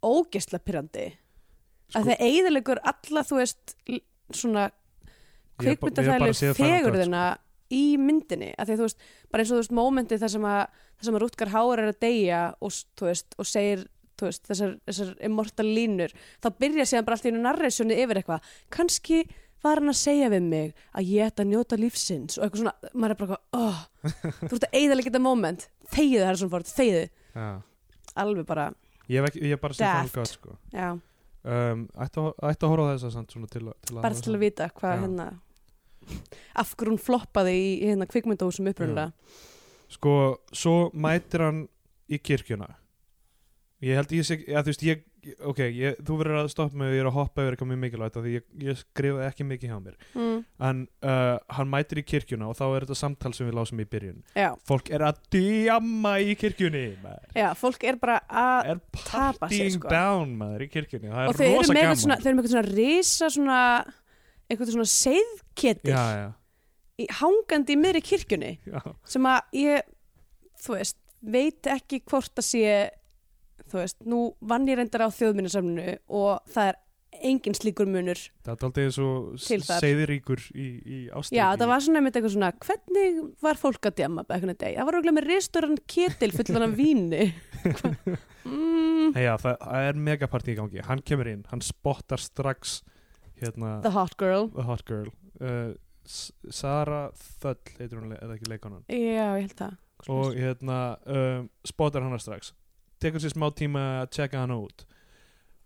Speaker 3: ógeðsla pyrrandi
Speaker 2: Sko-
Speaker 3: að það eigðilegur alla þú veist svona
Speaker 2: Cut,
Speaker 3: fegurðina í myndinni, af því að þú veist bara eins og þú veist, mómenti þar sem að þar sem að Rutger Hauer er að deyja og, veist, og segir veist, þessar, þessar immortal línur þá byrja síðan bara allt í einu narrationi yfir eitthvað kannski var hann að segja við mig að ég ætti að njóta lífsins og eitthvað svona, maður er bara eitthvað oh, þú ert að eigðalega þetta moment þegiðu Harrison Ford, þegiðu
Speaker 2: Já.
Speaker 3: alveg bara,
Speaker 2: Ég hef, bara séð
Speaker 3: Daft.
Speaker 2: Final Cut sko.
Speaker 3: já,
Speaker 2: um, ætti, að, horfa á þess að til, að- til að
Speaker 3: bara til að vita hvað
Speaker 2: Já.
Speaker 3: hérna af hverju hún floppaði í, hérna kvikmyndahúsum upprunlega
Speaker 2: Sko, svo mætir hann í kirkjuna Ég held ég sé, ja, þú veist, ég ok, ég, þú verður að stoppa mig og ég er að hoppa yfir eitthvað mjög mikilvægt af því ég, ég skrifaði ekki mikið hjá mér.
Speaker 3: Mm,
Speaker 2: en uh, hann mætir í kirkjuna og þá er þetta samtal sem við lásum í byrjun.
Speaker 3: Já,
Speaker 2: fólk er að djamma í kirkjunni maður.
Speaker 3: já, fólk er bara að
Speaker 2: er
Speaker 3: Tapa
Speaker 2: partying
Speaker 3: sko.
Speaker 2: down maður í kirkjunni. Það
Speaker 3: og
Speaker 2: er
Speaker 3: þau eru
Speaker 2: rosa
Speaker 3: með eitthvað
Speaker 2: gaman.
Speaker 3: svona, þau eru með eitthvað svona risa svona eitthvað svona seiðketil
Speaker 2: já, já,
Speaker 3: í, hangandi í miðri kirkjunni
Speaker 2: já,
Speaker 3: sem að ég þú veist, veit ekki hvort að sé þú veist, nú vann ég reyndar á þjóðminnasamnu og það er engin slíkur munur
Speaker 2: Það er aldrei eins og seiðiríkur í, í ástæði
Speaker 3: Já, það var svona einmitt eitthvað svona hvernig var fólk að djama? Það var auðvitað með restaurant ketil fullan af víni. <laughs> Mm,
Speaker 2: Já, það, er megapartí í gangi. Hann kemur inn, hann spottar strax hérna,
Speaker 3: The hot girl.
Speaker 2: The Hot Girl. Uh, Sara Þöll heitir hún, eða ekki leikonan
Speaker 3: Já, ég held það.
Speaker 2: Og hérna um, spottar hana strax tekur sér smá tíma að checka hana út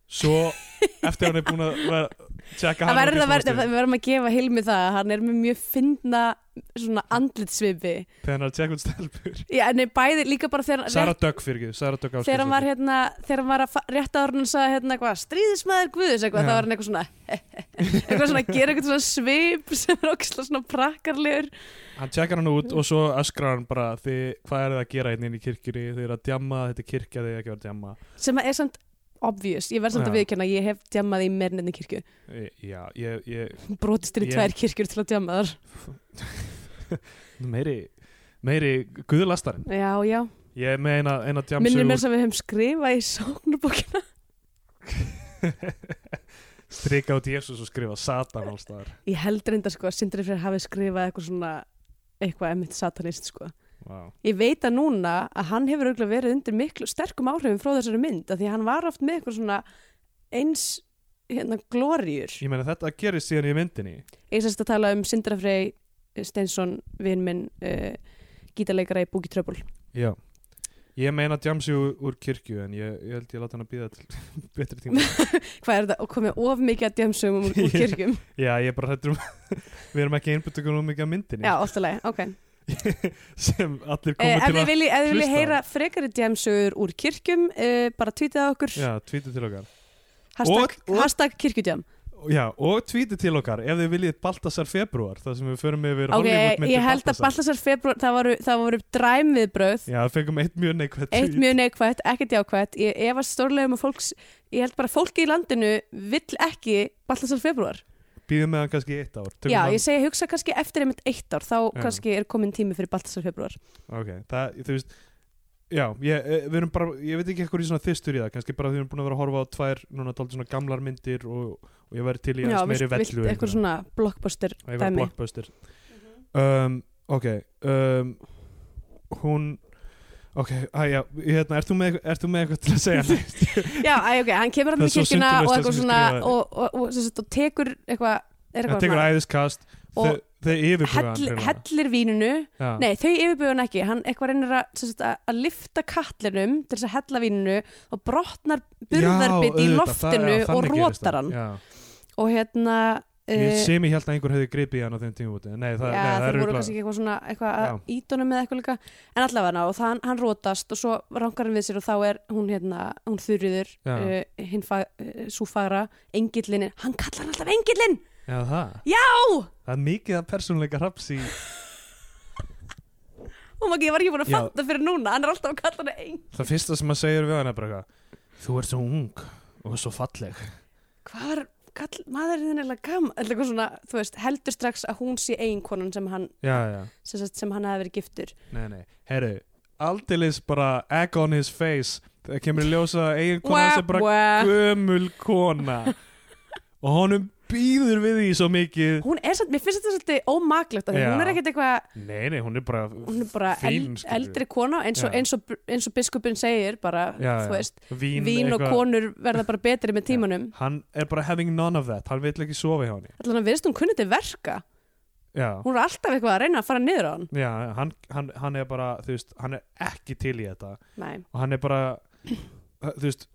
Speaker 2: svo eftir hann er búin að vera,
Speaker 3: Það
Speaker 2: hana
Speaker 3: verður að
Speaker 2: stund,
Speaker 3: við verðum að gefa Hilmi það að hann er með mjög fyndna svona andlitsvipi
Speaker 2: þegar hann er að checka út stelpur.
Speaker 3: Já, nei, bæði líka bara þegar
Speaker 2: Sara Dögg fyrir ekki, Sara Dögg
Speaker 3: þegar hann var hérna, þegar hann var að fa- rétt áður en hann sagði hérna eitthvað, stríðismæður guðus eitthvað, þá var hann eitthvað svona <laughs> eitthvað svona, gera eitthvað svona svip sem er okkur svona prakkarlegur.
Speaker 2: Hann checkar hann út og svo öskrar hann bara því hvað er það að gera hérna inn í kirkjunni? Þið eru að djamma, þetta er kirkja, er ekki að að djamma.
Speaker 3: Sem er samt obvious, ég verð samt að
Speaker 2: Já.
Speaker 3: viðkjanna ég hef djammað í meirinni kirkju.
Speaker 2: E- já, ég, ég
Speaker 3: brotist er í
Speaker 2: Ég-
Speaker 3: tvær kirkjur til að djamma þar. <laughs>
Speaker 2: Meiri, meiri guðlastarinn.
Speaker 3: Já, já,
Speaker 2: ég er með eina, eina
Speaker 3: minnir
Speaker 2: djamsögur
Speaker 3: mér sem við hefum skrifað í sóknarbókina. <laughs>
Speaker 2: Strika út Jésús og skrifa Satan allstaðar
Speaker 3: ég held reynda sko að Sindri fyrir hafi skrifað eitthvað svona eitthvað emitt satanist sko
Speaker 2: wow.
Speaker 3: ég veit að núna að hann hefur auðvitað verið undir miklu sterkum áhrifum frá þessari mynd af því að hann var oft með eitthvað svona eins hérna glóriur
Speaker 2: ég meina þetta gerist síðan í myndinni.
Speaker 3: Ég sérst að tala um Sindra Frey Steinsson, vinn minn uh, gítarleikara í Boogie Trouble.
Speaker 2: Já. Ég meina Jamsi úr, úr kirkju en ég, ég held ég láta hann að býða til <laughs> betri tíma. <laughs>
Speaker 3: Hvað er þetta, og komið of mikið að djamsum úr, úr <laughs> kirkjum?
Speaker 2: Já, ég er bara hættur um Við erum ekki einbyttugun um mikið af myndinni.
Speaker 3: Já, leið, ok <laughs>
Speaker 2: sem allir
Speaker 3: Eh,
Speaker 2: koma
Speaker 3: ef
Speaker 2: til að
Speaker 3: viljið ef þið viljið
Speaker 2: hlusta
Speaker 3: heyra frekari djamsugur úr kirkjum uh, bara tweetið á okkur.
Speaker 2: Já, tweetið til okkar.
Speaker 3: Hashtag,
Speaker 2: Og- og-
Speaker 3: hashtag kirkjudjam
Speaker 2: Já, og tweetið til okkar ef þið viljið Baltasar februar þar sem við förum yfir
Speaker 3: ok, ég held að Baltasar. Februar það voru, það voru dræm viðbröð
Speaker 2: Já, við fengum eitt mjög neikvætt
Speaker 3: eitt mjög neikvætt, ekkert jákvætt. Ég efast stórlega um að fólks ég held bara fólki í landinu vill ekki Baltasar februar
Speaker 2: Býðum með hann kannski eitt ár Tökum
Speaker 3: já, ég segi hugsa kannski eftir einmitt eitt ár þá
Speaker 2: Já.
Speaker 3: kannski er komin tími fyrir Baltasar februar.
Speaker 2: Ok, það, þú veist Já, ég, eh, við erum bara, ég veit ekki eitthvað í svona þyrstur í það, kannski bara því við erum búin að vera að horfa á tvær, núna tóldi svona gamlar myndir og, og ég væri til í
Speaker 3: já,
Speaker 2: aðeins meiri
Speaker 3: vilt, vilt
Speaker 2: vellu
Speaker 3: eitthvað svona blockbuster
Speaker 2: eitthvað
Speaker 3: dæmi.
Speaker 2: blockbuster. Um, Ok um, Hún Ok, æja, hérna, ert þú með, með eitthvað til að segja næst? <laughs>
Speaker 3: já, æ, ok, hann kemur hann kirkjuna
Speaker 2: sundurlaust
Speaker 3: og eitthvað svona og, tekur eitthvað eitthvað
Speaker 2: tekur æðiskast
Speaker 3: Og
Speaker 2: hann
Speaker 3: hellir víninu
Speaker 2: Já.
Speaker 3: Nei, þau yfirbygðu hann ekki, hann eitthvað reynir að, lifta kallinum til þess að hella víninu og brotnar burðarbit í loftinu og rótar hann
Speaker 2: Já.
Speaker 3: og hérna
Speaker 2: Ég
Speaker 3: eh,
Speaker 2: sem ég held að einhver hefði gripið hann á þeim tímúti Nei, það,
Speaker 3: já,
Speaker 2: nei, það
Speaker 3: það
Speaker 2: er
Speaker 3: voru kannski eitthvað svona eitthvað að ídunum eða eitthvað líka. En allavega og það, hann rótast og svo rankar hann við sér og þá er hún hérna, hún þurriður uh, hinn fa uh, súfagra, engillin hann kallar hann alltaf engillin
Speaker 2: Já, það.
Speaker 3: Já!
Speaker 2: Það er mikið að persónuleika hraps í
Speaker 3: og maður, ég var ekki búin að fatta fyrir núna hann er alltaf að kalla hann engil
Speaker 2: Það fyrsta sem maður segir við hann er bara Þú ert svo ung og svo falleg.
Speaker 3: Hvað var kall, maðurinn er eitthvað svona, þú veist, heldur strax að hún sé eiginkonan sem hann,
Speaker 2: Já, já,
Speaker 3: sem, sem hann hafi verið giftur.
Speaker 2: Nei, nei. Herru, aldeilis bara egg on his face. Það kemur í ljósa að eigin kona sem bara gömul kona. Og honum býður við því svo mikið.
Speaker 3: Hún er samt, mér finnst þetta svolítið ómaklegt af því
Speaker 2: Já.
Speaker 3: hún er ekkert eitthvað,
Speaker 2: Nei, nei, hún er bara
Speaker 3: hún er bara
Speaker 2: fín, skilur.
Speaker 3: eldri kona eins og,
Speaker 2: Já.
Speaker 3: eins og, eins og biskupin segir bara,
Speaker 2: Já,
Speaker 3: þú
Speaker 2: já.
Speaker 3: veist,
Speaker 2: Vín,
Speaker 3: vín og konur verða bara betri með tímanum.
Speaker 2: Hann er bara having none of that. Hann vil ekki sofa hjá henni.
Speaker 3: Allan að viðst hún kunni til verka.
Speaker 2: Já,
Speaker 3: hún er alltaf eitthvað að reyna að fara niður á hann.
Speaker 2: Já hann, hann, hann er bara, þú veist Hann er ekki til í þetta.
Speaker 3: Nei,
Speaker 2: og hann er bara þú veist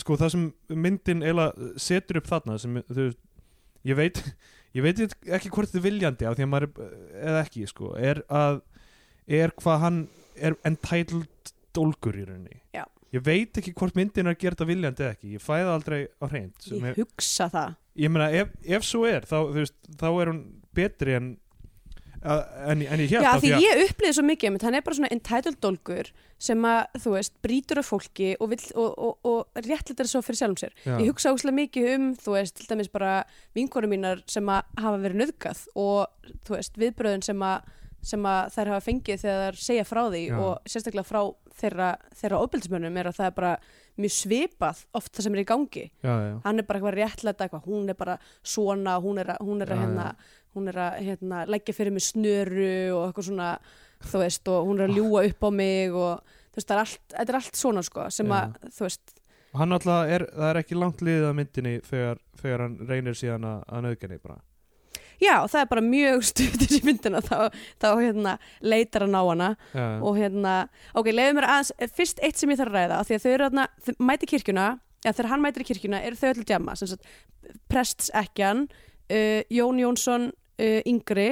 Speaker 2: sko það sem myndin eiginlega setur upp þarna sem, þú veist, ég veit ég veit ekki hvort þið viljandi af því að maður er, eða ekki sko er að, er hvað hann er entitled dólgur í rauninni
Speaker 3: Já.
Speaker 2: ég veit ekki hvort myndin er að gera þetta viljandi eða ekki ég fæða aldrei á hreint
Speaker 3: ég hugsa það
Speaker 2: ég meina ef, ef svo er þá, veist, þá er hún betri en en, en ég held af
Speaker 3: því ég upplýði svo mikið um þetta, hann er bara svona entitled dólgur sem að, þú veist, brýtur af fólki og, vill, og, og, og réttlitar svo fyrir sjálfum sér.
Speaker 2: Já.
Speaker 3: Ég hugsa óslega mikið um, þú veist, til dæmis bara vinkonum mínar sem að hafa verið nöðgað og, þú veist, viðbröðun sem að sem að þær hafa fengið þegar þær segja frá því
Speaker 2: Já.
Speaker 3: og sérstaklega frá þeirra, þeirra ofbeldismönnum er að það er bara mjög svipað oft það sem er í gangi.
Speaker 2: Já, já,
Speaker 3: hann er bara eitthvað réttlæta eitthvað, hún er bara svona, hún er að, hún er að, hérna, hún er að hérna, leggja fyrir mig snöru og eitthvað svona, þú veist, og hún er að ljúga upp á mig og þú veist, það er allt, þetta er allt svona sko, sem að, þú veist,
Speaker 2: Og hann alltaf er, það er ekki langt liðið að myndinni þegar, þegar hann reynir síðan að, að nöðgenni bara
Speaker 3: já, það er bara mjög <laughs> stuttir í myndina, þá, þá hérna, leitar hann á hana
Speaker 2: já,
Speaker 3: og hérna, ok, leiðum mér aðeins, fyrst eitt sem ég þarf að ræða, því að þau eru hérna, þau mæti kirkjuna, eða þegar hann mætir í kirkjuna, eru þau öll að djamma, sem sagt, prestsekjan, uh, Jón Jónsson uh, yngri,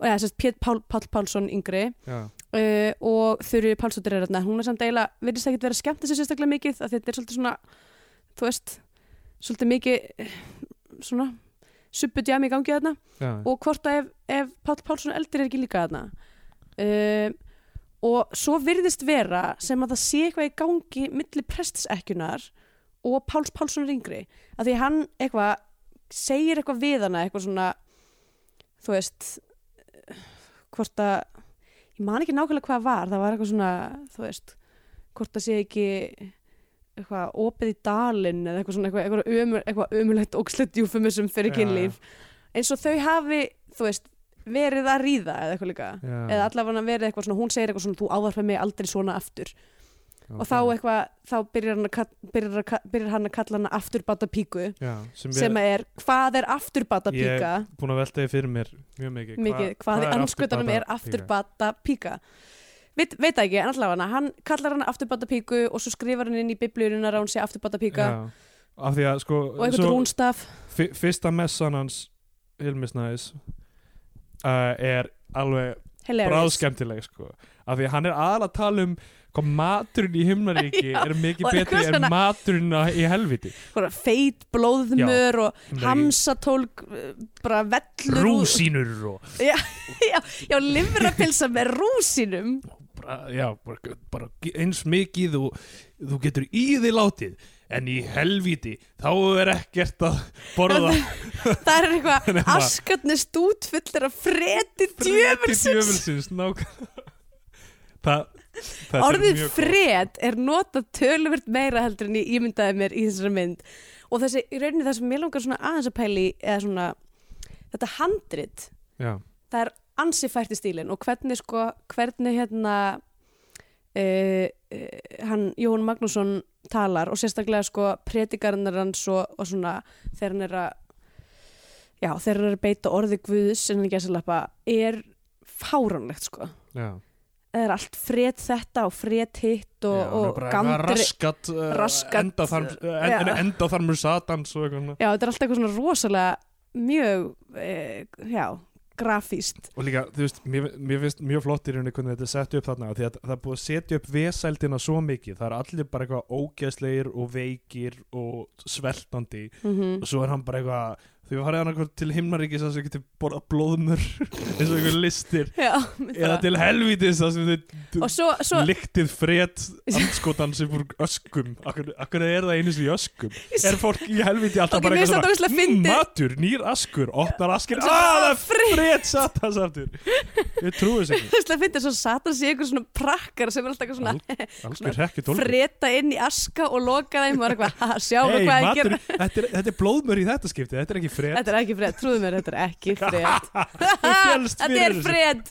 Speaker 3: eða sem sagt, Pétt Pál, Pál Pálsson yngri,
Speaker 2: já,
Speaker 3: uh, og Þurri Pálsdóttir er hérna hún er samt eiginlega, virðist ekki vera skemmt þessi sérstaklega mikið þetta er svolítið svona þú veist, svolítið mikið eh, svona suppudjam í gangi þarna.
Speaker 2: Já,
Speaker 3: og hvort að ef, ef Pál Pálsson eldir er ekki líka þarna. Uh, og svo virðist vera sem að það sé eitthvað í gangi milli prestsekkjunar og Páls Pálsson yngri að því hann eitthvað segir eitthvað við hana eitthvað svona þú veist hvort að ég man ekki nákvæmlega hvað var það var eitthvað svona þú veist hvort það sé ekki eitthvað opið í dalinn eða eitthvað svona eitthvað, eitthvað, eitthvað ömulegt ógslætt júfumusum fyrir kynlíf. Eins og þau hafi þú veist verið að ríða eða eitthvað líka.
Speaker 2: Já.
Speaker 3: eða allavega verið eitthvað svona, hún segir eitthvað svona þú ávarfið mig aldrei svona aftur. Og þá eitthvað, þá byrjar hann að, byrjar, að, byrjar hann að kalla hana afturbata píku
Speaker 2: já, sem,
Speaker 3: sem er, hvað er afturbata
Speaker 2: ég
Speaker 3: píka
Speaker 2: er búin að velta því fyrir mér mjög mikið.
Speaker 3: Mikið, hvað, í anskutanum er afturbata píka veit, veit ekki, en allavega hann kallar hann afturbata píku og svo skrifar hann inn í biblíunar að hún sé afturbata píka
Speaker 2: já, af því að sko
Speaker 3: og eitthvað rúnstaf
Speaker 2: fyr- fyrsta messan hans Hilmisnæðis uh, er alveg
Speaker 3: hilarious.
Speaker 2: bráðskemmtileg sko. Af því að hann er aðal að tala um hvað maturinn í himnaríki <laughs>
Speaker 3: Já,
Speaker 2: er mikið betri en
Speaker 3: svona-
Speaker 2: maturinn í helviti
Speaker 3: feit blóðmör og hamsatólk uh, bara vellur
Speaker 2: rúsínur og <laughs>
Speaker 3: já, já livrapilsa með rúsinum
Speaker 2: bara, já, bara, eins mikið og þú getur í því látið en í helviti þá er ekkert að borða. <laughs>
Speaker 3: Það er eitthvað askarnir stút fullir
Speaker 2: það, þetta er
Speaker 3: orðið fred er notað töluvert meira heldur en ég ímyndaði mér í þessari mynd. Og þessi, í rauninni það sem ég langar svona aðeins að pæli eða svona, þetta handrit.
Speaker 2: Já,
Speaker 3: það er ansi fært í stílinn og hvernig sko, hvernig hérna uh, hann Jón Magnússon talar og sérstaklega sko predikarinnar hans og, og svona þegar hann er að já, þegar hann er að beita orði Guðs en hann ekki að lappa er fáránlegt sko
Speaker 2: já
Speaker 3: það er allt fred þetta og fred hitt og, og gandri
Speaker 2: raskat, uh,
Speaker 3: raskat,
Speaker 2: enda þar, uh,
Speaker 3: já.
Speaker 2: en, enda þar mjög satans og eitthvað svona.
Speaker 3: já, þetta er alltaf eitthvað svona rosalega mjög eh, já, grafíst
Speaker 2: og líka, þú veist, mér, mér finnst mjög flott í rauninni hvernig þetta er sett upp þarna því að það er búið að setja upp vesældina svo mikið það er allir bara eitthvað ógeðslegir og veikir og sveltandi.
Speaker 3: Mm
Speaker 2: og svo er hann bara eitthvað að farið eitthvað til himnaríkis þess að getur borða blóðmur <laughs> eins og eitthvað listir.
Speaker 3: Já,
Speaker 2: eða til helvítis að þið
Speaker 3: og svo, svo
Speaker 2: lyktið fred anskotan sem fór öskum. Akkur, er það einu sem í öskum? Er fólk í helvíti alltaf
Speaker 3: Ok,
Speaker 2: bara
Speaker 3: finnst
Speaker 2: eitthvað
Speaker 3: ógeðslega
Speaker 2: "Mm,
Speaker 3: fyndið."
Speaker 2: matur, nýr askur, opnar askur
Speaker 3: Svo-
Speaker 2: að það er
Speaker 3: Fred.
Speaker 2: satans aftur ég trúi þess ekki.
Speaker 3: Þú veist að finna svo satan sé einhver svona prakkar sem er alltaf eitthvað svona
Speaker 2: tólfi <laughs>
Speaker 3: freta inn í aska og loka þeim og er eitthvað, "Ha, sjáum
Speaker 2: Hey,
Speaker 3: hvað
Speaker 2: matur, þetta, er, þetta er er fred
Speaker 3: þetta er ekki fred, trúðu mér, þetta er ekki <laughs> fred þetta er fred <laughs>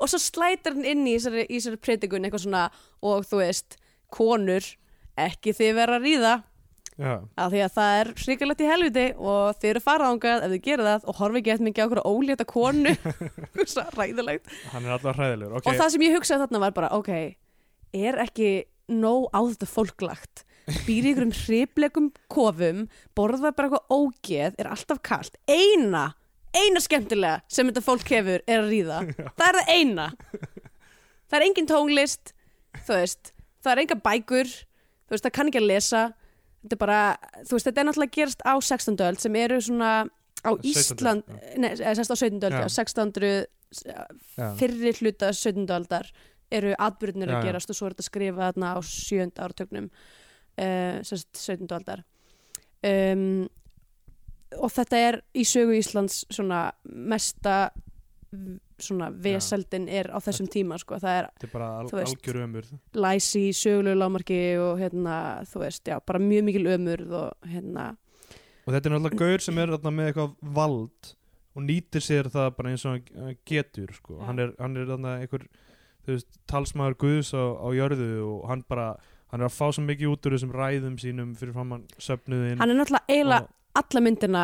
Speaker 3: og svo slætar hann inn í þessari, predikun eitthvað svona og þú veist, konur ekki þið vera að ríða. Af því að það er hrikalegt í helviti og þið eru faraðangað ef þið gerir það og horfi ekki eitthvað mikið á okkur ólétta konu. <laughs> Svo ræðilegt
Speaker 2: hann er alltaf hræðilegur
Speaker 3: og
Speaker 2: okay.
Speaker 3: það sem ég hugsaði þarna var bara ok, er ekki nóg á þetta fólk lagt býr í einhverjum hriplegum kofum borða bara eitthvað ógeð er alltaf kalt, eina eina skemmtilega sem þetta fólk hefur er að ríða, <laughs> það er það eina það er engin tónlist veist, það er enga bækur veist, það kann ekki að lesa þetta er bara, þú veist, þetta er náttúrulega gerast á 16. öld sem eru svona á
Speaker 2: 17.
Speaker 3: Ísland, nei, eða sérst á 17. öld
Speaker 2: Já.
Speaker 3: já, 1600
Speaker 2: Já.
Speaker 3: fyrri hluta 17. aldar eru atbyrðinir að gerast og svo er þetta skrifað á sjönda áratögnum uh, sérst 17. aldar um, og þetta er í sögu Íslands svona mesta svona veseldin er á þessum tíma sko. það er
Speaker 2: þetta er bara al,
Speaker 3: veist. læsi sögulegu lámarki og hérna, þú veist, já, bara mjög mikil ömurð og hérna,
Speaker 2: og þetta er náttúrulega gaur sem er þarna með eitthvað vald og nýtir sér það bara eins og getur sko.
Speaker 3: Já.
Speaker 2: hann er, hann er þarna einhver veist, talsmaður Guðs á, á jörðu og hann bara, hann er að fá svo mikið út úr þessum ræðum sínum fyrir fram hann söfnuðin
Speaker 3: hann er náttúrulega eiginlega alla myndina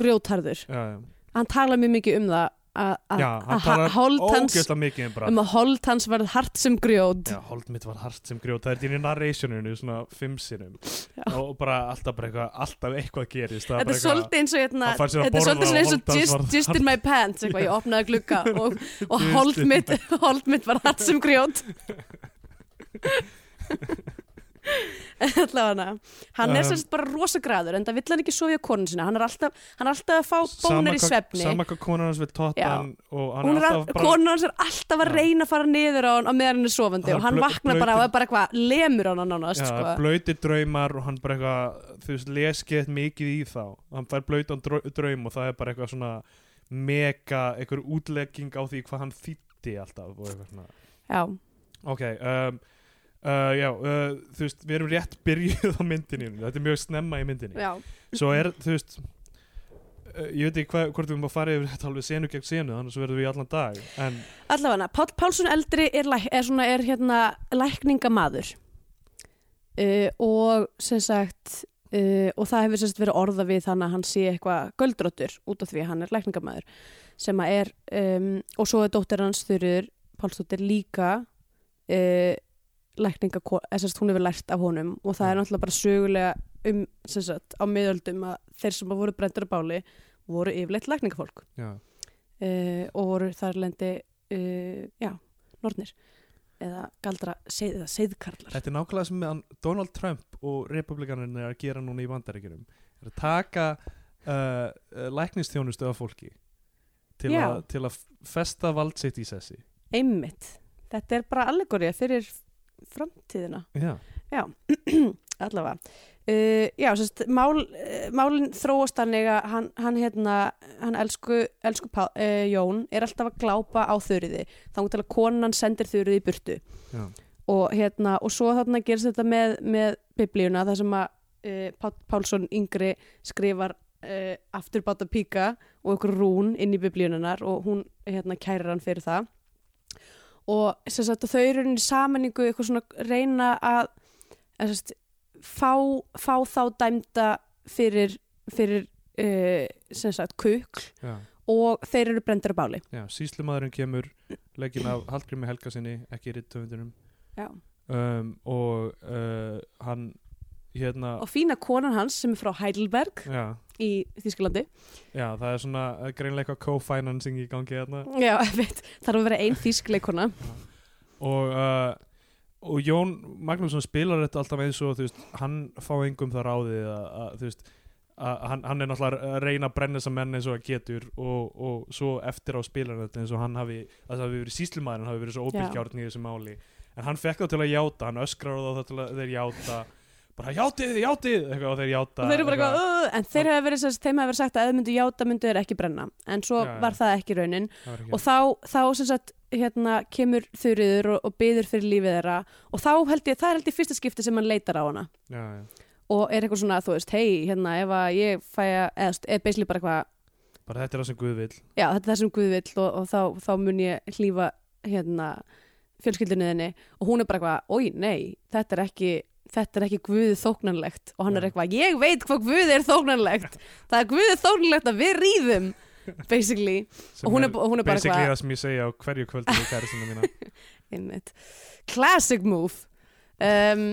Speaker 3: grjótharður.
Speaker 2: Já, já.
Speaker 3: hann tala mjög mikið um það að- að
Speaker 2: já, hann
Speaker 3: að
Speaker 2: talar
Speaker 3: hold hans
Speaker 2: ógeðslega mikið um
Speaker 3: um að hold hans verð hart sem grjót.
Speaker 2: Já, hold mitt var hart sem grjót, það er dýr í narrationinu svona fimm sinum og bara alltaf bara eitthvað, alltaf eitthvað gerist.
Speaker 3: Þetta er svolítið eins og hérna, þetta er svolítið eins
Speaker 2: og
Speaker 3: og just, just in my pants eitthvað, ég opnaði glugga og, <laughs> og hold mitt, hold mitt var hatt sem grjót <laughs> allavega. Hann er
Speaker 2: Um,
Speaker 3: sérst bara rosagræður en það vill hann ekki sofa á konun sinna hann er alltaf, hann er alltaf að fá bónir í svefni.
Speaker 2: sama hvað konan hans vil totta hann
Speaker 3: konun hans er alltaf að reyna að fara niður á hann á meðan hann er sofandi og hann vaknar bara og er bara eitthvað lemur á hann
Speaker 2: já,
Speaker 3: sko.
Speaker 2: blöytir draumar og hann bara eitthvað þú veist, leskið mikið í þá. Hann fær blöytan draum og það er bara eitthvað svona mega, eitthvað útlegging á því hvað hann þýtti alltaf
Speaker 3: já,
Speaker 2: Ok, um, uh, já, uh, þú veist, við erum rétt byrjuð <laughs> á myndinni, þetta er mjög snemma í myndinni.
Speaker 3: já,
Speaker 2: Svo er, þú veist, uh, ég veit ekki hva, hvort við að fara yfir þetta alveg senu gegn senu, þannig verðum við í allan dag. En,
Speaker 3: allavega Pál Pálsson eldri er, er, svona, er hérna lækningamaður uh, og sem sagt og það hefur sem sagt verið orða við þannig að hann sé eitthvað göldróttur út af því að hann er lækningamaður sem að er um, og svo er dóttir hans þurður Pálsdóttir líka uh, lækninga þess að hún hefur lært af honum og það er
Speaker 2: Já.
Speaker 3: náttúrulega bara sögulega um sem sagt á miðöldum að þeir sem voru brendur á báli voru yfirleitt lækningafólk uh, og voru þar lendi uh, já, nornir eða galdra seið, eða seiðkarlar
Speaker 2: þetta er nákvæmlega sem Donald Trump og republikaninn er að gera núna í bandaríkjunum. Er að taka uh, læknistjónustu af fólki til, að- til að festa vald sitt í sessi.
Speaker 3: einmitt, þetta er bara allegorið fyrir framtíðina.
Speaker 2: Já,
Speaker 3: já, <clears throat> allavega. Uh, já, sérst, mál, uh, málin þróast þannig að hann, hann hérna, hann elsku, elsku Pá, uh, Jón er alltaf að glápa á þurriði þá til að konan sendir þurriði í burtu.
Speaker 2: Já,
Speaker 3: og hérna og svo þarna gerist þetta með, með biblíuna þar sem að uh, Pál, Pálsson yngri skrifar afturbáta píka og einhver rún inn í biblíunanar og hún hérna kærir hann fyrir það og sagt þau eru í samanningu eitthvað svona reyna að að sérst, fá, fá þá dæmda fyrir, fyrir uh, sagt kukl
Speaker 2: já.
Speaker 3: og þeir eru brendur á báli.
Speaker 2: Síslumadurinn kemur leggin af Hallgrími Helgasinni, ekki rittöfundunum um, og uh, hann hérna
Speaker 3: og fína konan hans sem er frá Heidelberg
Speaker 2: já,
Speaker 3: í Þýskalandi.
Speaker 2: Já, það er svona greinlega eitthvað co-financing í gangi hérna.
Speaker 3: Já, <laughs> veit, þarf að vera ein þýskleikona
Speaker 2: og, uh, og Jón Magnússon spilar þetta alltaf eins og veist, hann fá engum það ráðið að, hann, hann er náttúrulega að reyna að brenna þessa menn eins og að getur og, og svo eftir á spilar hann þetta eins og hann hafi að það hafi verið síslumæður, hann hafi verið svo óbyrgjárn í þessu máli. En hann fekk þá til að játa, hann öskrar á þá til að þeir játa bara játið, játið eitthvað og þeir játa
Speaker 3: og þeir eru bara "Ugh", en þeir hefur verið, sem sagt- þeim hefur sagt að ef myndu játa myndu þeir ekki brenna. En svo
Speaker 2: Já, já.
Speaker 3: var það ekki raunin.
Speaker 2: Það ekki-
Speaker 3: og þá, þá sem sagt hérna kemur þurriður og, og byður fyrir lífið þeirra. Og þá held ég, það er held ég fyrsta skipti sem hann leitar á hana.
Speaker 2: Já, já.
Speaker 3: og er eitthvað svona, þú veist, hei, hérna ef að ég fæ að, eða basically bara eitthvað
Speaker 2: bara þetta er það sem Guð vil
Speaker 3: já, þetta er það sem Guð vill og, og þá, þá mun ég hlífa hérna fjölskyldunni þinni. Og hún er bara eitthvað, oi, nei, þetta er ekki þetta er ekki Guði þóknanlegt. Og hann er eitthvað, ég veit hvað Guði er þóknanlegt. Það er Guði þóknanlegt að við ríðum basically,
Speaker 2: sem
Speaker 3: og hún er, hún er bara
Speaker 2: basically
Speaker 3: eitthvað
Speaker 2: það sem ég segja á hverju kvöldi við kæristuna mína. <laughs>
Speaker 3: Einmitt, classic move. Um,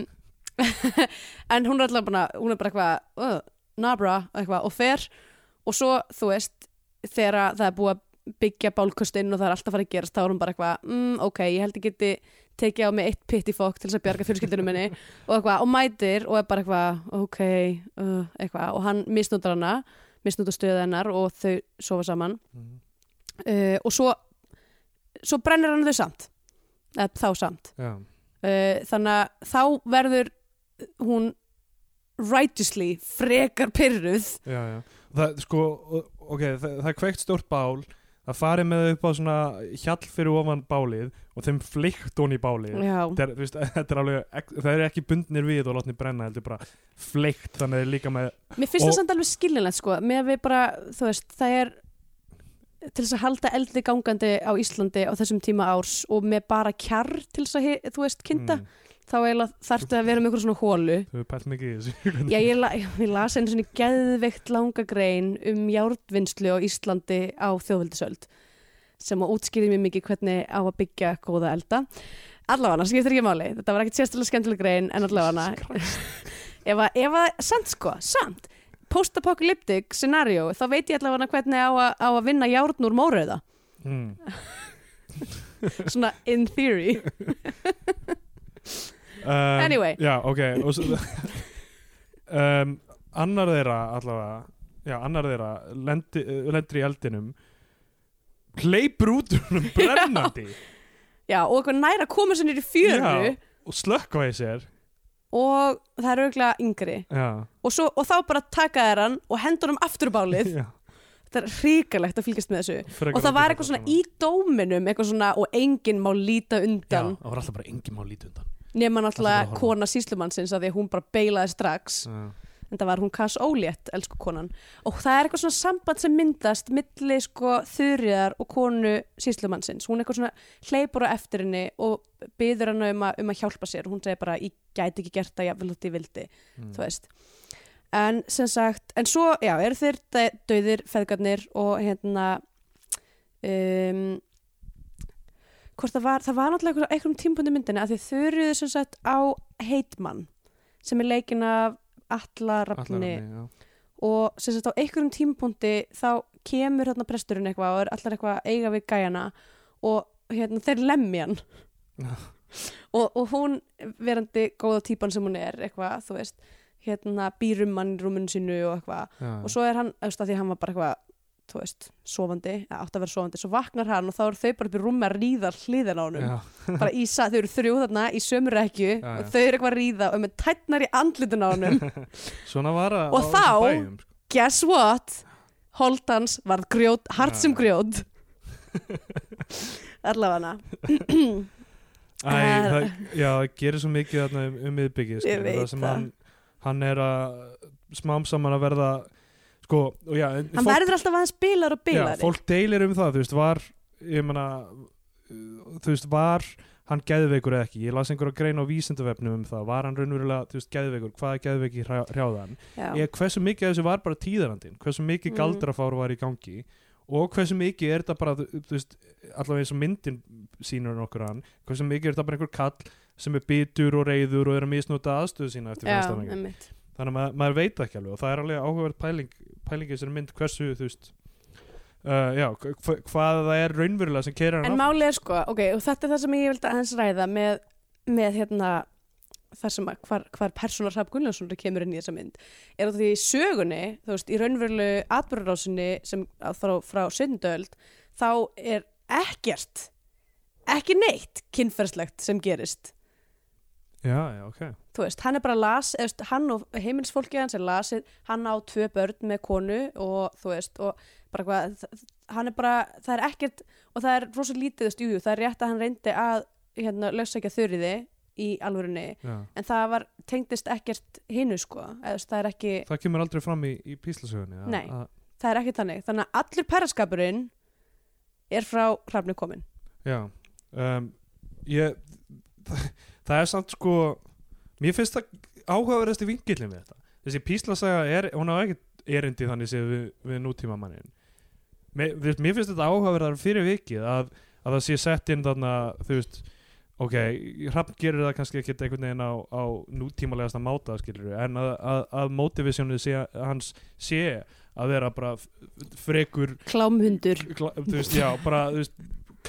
Speaker 3: <laughs> en hún er alltaf bara hún er bara eitthvað, uh, nabra eitthvað, og fer. Og svo, þú veist, þegar það er búið að byggja bálkustinn og það er alltaf að fara að gerast þá er hún bara eitthvað, mm, ok, ég held ég geti tekið á mig eitt pitt í fokk til þess að bjarga fjölskyldunum minni og eitthvað, og mætir og er bara eitthvað, ok uh, eitthvað, og hann misnútar hana misnútar stöðu hennar og þau sofa saman.
Speaker 2: Mhm.
Speaker 3: uh, og svo svo brennir hann þau samt eða þá samt.
Speaker 2: Já,
Speaker 3: uh, þannig að þá verður hún righteously frekar pyrruð
Speaker 2: já, já. Það, sko, ok, það, það er kveikt stórt bál að fari með þau upp á svona hjall fyrir ofan bálið og þeim fleikt hún í bálið. Er, veist, <laughs> er alveg það er ekki bundnir við og látnir brenna heldur bara fleikt þannig að þeir líka með
Speaker 3: mér finnst það samt alveg skiljanlegt sko, með að við bara, þú veist, það er til þess að halda eldi gangandi á Íslandi á þessum tíma árs og með bara kjarr til þess að, þú veist, kynnta
Speaker 2: mm,
Speaker 3: þá þarftu að vera með einhver svona hólu
Speaker 2: þau hefur pælt mikið í þessu <laughs>
Speaker 3: Já, ég, la, ég las einu svona geðveikt langa grein um járnvinnslu á Íslandi á þjóðveldisöld sem að útskýri mér mikið hvernig á að byggja góða elda. Allavega, skiptir ekki máli. Þetta var ekkert sérstaklega skemmtileg grein en allavega <laughs> ef að, samt sko, samt post-apocalyptic scenario, þá veit ég allavega hvernig á að, á að vinna járn úr mórauða.
Speaker 2: mm. <laughs>
Speaker 3: Svona in theory.
Speaker 2: Um,
Speaker 3: Anyway.
Speaker 2: já, ok og svo, <laughs> um, annar þeirra allavega já, annar þeirra lendi, uh, lendir í eldinum hleypur út húnum <laughs> brennandi.
Speaker 3: Já, og eitthvað næra koma sér nýri fjöru.
Speaker 2: Og slökkva í sér.
Speaker 3: Og það er auðvitað yngri. Og, svo, og þá bara taka þær hann og hendur hann aftur á bálið.
Speaker 2: Já
Speaker 3: þetta er hrikalegt að fylgjast með þessu.
Speaker 2: Frekar
Speaker 3: og það var
Speaker 2: að
Speaker 3: eitthvað svona í dóminum eitthvað svona og enginn má líta
Speaker 2: já,
Speaker 3: undan
Speaker 2: það var alltaf bara engin má lítið undan.
Speaker 3: Nema náttúrulega kona síslumannsins að því að hún bara beilaði strax.
Speaker 2: Já,
Speaker 3: en það var hún kass ólétt, elsku konan. Og það er eitthvað svona samband sem myndast milli sko þurriðar og konu síslumannsins, hún eitthvað svona hleypur á eftir henni og byður hann um, um að hjálpa sér, hún segir bara ég gæti ekki gert það, ég vil þetta ég vildi
Speaker 2: mm.
Speaker 3: En sem sagt, en svo, já, eru þeir dau- dauðir feðgarnir og hérna um, hvort það var það var náttúrulega einhver- einhverjum tímpundi myndinni að þið þurruðu sem sagt á heitmann sem er leikin af Alla Rafni.
Speaker 2: Allar já.
Speaker 3: og sem sagt á einhverjum tímpundi þá kemur hérna presturinn eitthvað og er allar eitthvað að eiga við gæjana og hérna þeir lemmi hann. Og, og hún verandi góða típan sem hún er eitthvað, þú veist hérna býrum mann í rúmunu sínu og eitthvað. Og svo er hann, auðvitað því hann var bara eitthvað þú veist, sofandi, eða átt að vera sofandi svo vaknar hann og þá eru þau bara upp í rúmi að ríða hliðina á
Speaker 2: já, <laughs>
Speaker 3: bara í þau eru þrjú þarna í sömu rekju
Speaker 2: Já,
Speaker 3: og þau eru eitthvað að ríða og með tætnar í andlitin á <laughs>
Speaker 2: var að
Speaker 3: Og þá-
Speaker 2: bæjum, sko.
Speaker 3: guess what? Holdans varð grjót, hart sem grjót. <laughs> Allavega.
Speaker 2: Æ, <clears throat> það, já, það gerir svo mikið um, um skilur,
Speaker 3: veit
Speaker 2: það sem hann, hann er að smám saman að verða sko, og já,
Speaker 3: hann verður alltaf aðeins bilar og
Speaker 2: já,
Speaker 3: bilari
Speaker 2: fólk deilir um það, þú veist, var ég meina uh, þú veist, var hann geðveikur eða ekki, ég las einhverja grein á vísindavefnum um það, var hann raunverulega, þú veist, geðveikur? Hvaða geðveiki hrjá, hrjáðan
Speaker 3: Já.
Speaker 2: ég, hversu mikið af þessu var bara tíðarandinn? Hversu mikið
Speaker 3: Mhm.
Speaker 2: galdrafár var í gangi? Og hversu mikið er þetta bara þú, veist, allavega eins og myndin sínur nokkur hann, hversu mikið er þetta bara einhver kall sem er bitur og reyður og er að misnóta aðstöðu sína eftir
Speaker 3: einmitt.
Speaker 2: þannig að maður, maður veit ekki alveg og það er alveg áhugaverð pæling, pæling í þessari mynd hversu þú veist uh, já, hva, hvað það er raunverulega sem kerir hann
Speaker 3: En
Speaker 2: áfram.
Speaker 3: málið er sko, ok, og þetta er það sem ég vildi aðeins ræða með, með hérna þar sem að hvar, hvar persónar Hrafn Gunnlaugsson kemur inn í þessa mynd er að því í sögunni, þú veist, í raunverulegu atbyrðarásinni sem að frá, frá söndöld, þá er ekkert ekki neitt kynferðslegt sem gerist
Speaker 2: já, já, ok
Speaker 3: þú veist, hann er bara las, veist, hann og heimilisfólkið hans er lasið, hann á tvö börn með konu og þú veist, og bara hvað, hann er bara, það er ekkert, og það er rosa lítið, þú veist, jú, jú, það er rétt að hann reyndi að, hérna, lögsækja þurriði í alvörunni,
Speaker 2: já.
Speaker 3: en það var, tengdist ekkert hinu, sko, veist, það er ekki,
Speaker 2: það kemur aldrei fram í, í píslasögunni
Speaker 3: Nei.
Speaker 2: að-
Speaker 3: það er ekki þannig, þannig að allur perraskapurinn er frá hrafni komin.
Speaker 2: Já um, ég, það, er samt sko mér finnst það áhugaverðast í vingillin við þetta þessi píslasaga er, hún á ekkert erindi þannig séð við, við nútíma mannin mér, mér finnst þetta áhugaverðar fyrir vikið að, að það sé sett inn þarna þú veist ok, hrappn gerir það kannski ekkert einhvern veginn á, á nútímalegasta máta skilur en að, að, að sé, hans sé að vera bara frekur
Speaker 3: Klámhundur.
Speaker 2: kla- þú veist, já, bara, þú veist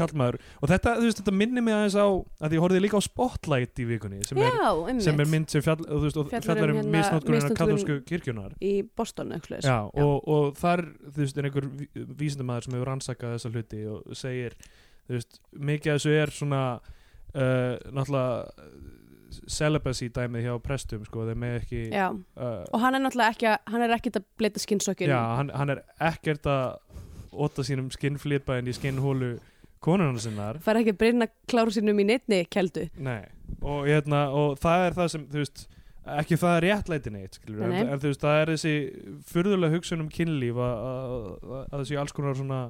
Speaker 2: kallmaður, og þetta, þú veist, þetta minnir mig aðeins á að ég horfði líka á Spotlight í vikunni sem, er,
Speaker 3: Já, einmitt.
Speaker 2: sem er mynd sem fjall, veist,
Speaker 3: Fjallar um
Speaker 2: um
Speaker 3: hérna
Speaker 2: misnótkunina
Speaker 3: misnotkun-
Speaker 2: katholsku kirkjunar
Speaker 3: Í Boston, eitthvað.
Speaker 2: já, og, og þar, þú veist, er einhver ví- vísindamaður sem hefur rannsakað þessa hluti og segir, þú veist, mikið af þessu er svona uh, náttúrulega celibacy dæmið hjá prestum, sko, þeir með ekki
Speaker 3: Já,
Speaker 2: uh,
Speaker 3: og hann er náttúrulega ekki að, hann er ekkert að bleita skinnsokkin
Speaker 2: já, hann, hann er ekkert að óta sínum skinnflipa inn í skinnhólu konunum sinnar.
Speaker 3: Fær ekki að breyna kláru sínum í neittni keldu.
Speaker 2: Nei, og, hérna, og það er það sem veist, ekki það er réttlæti neitt skilur,
Speaker 3: Nei.
Speaker 2: En, en veist, það er þessi furðulega hugsun um kynlíf að, að, að, að þessi alls konar svona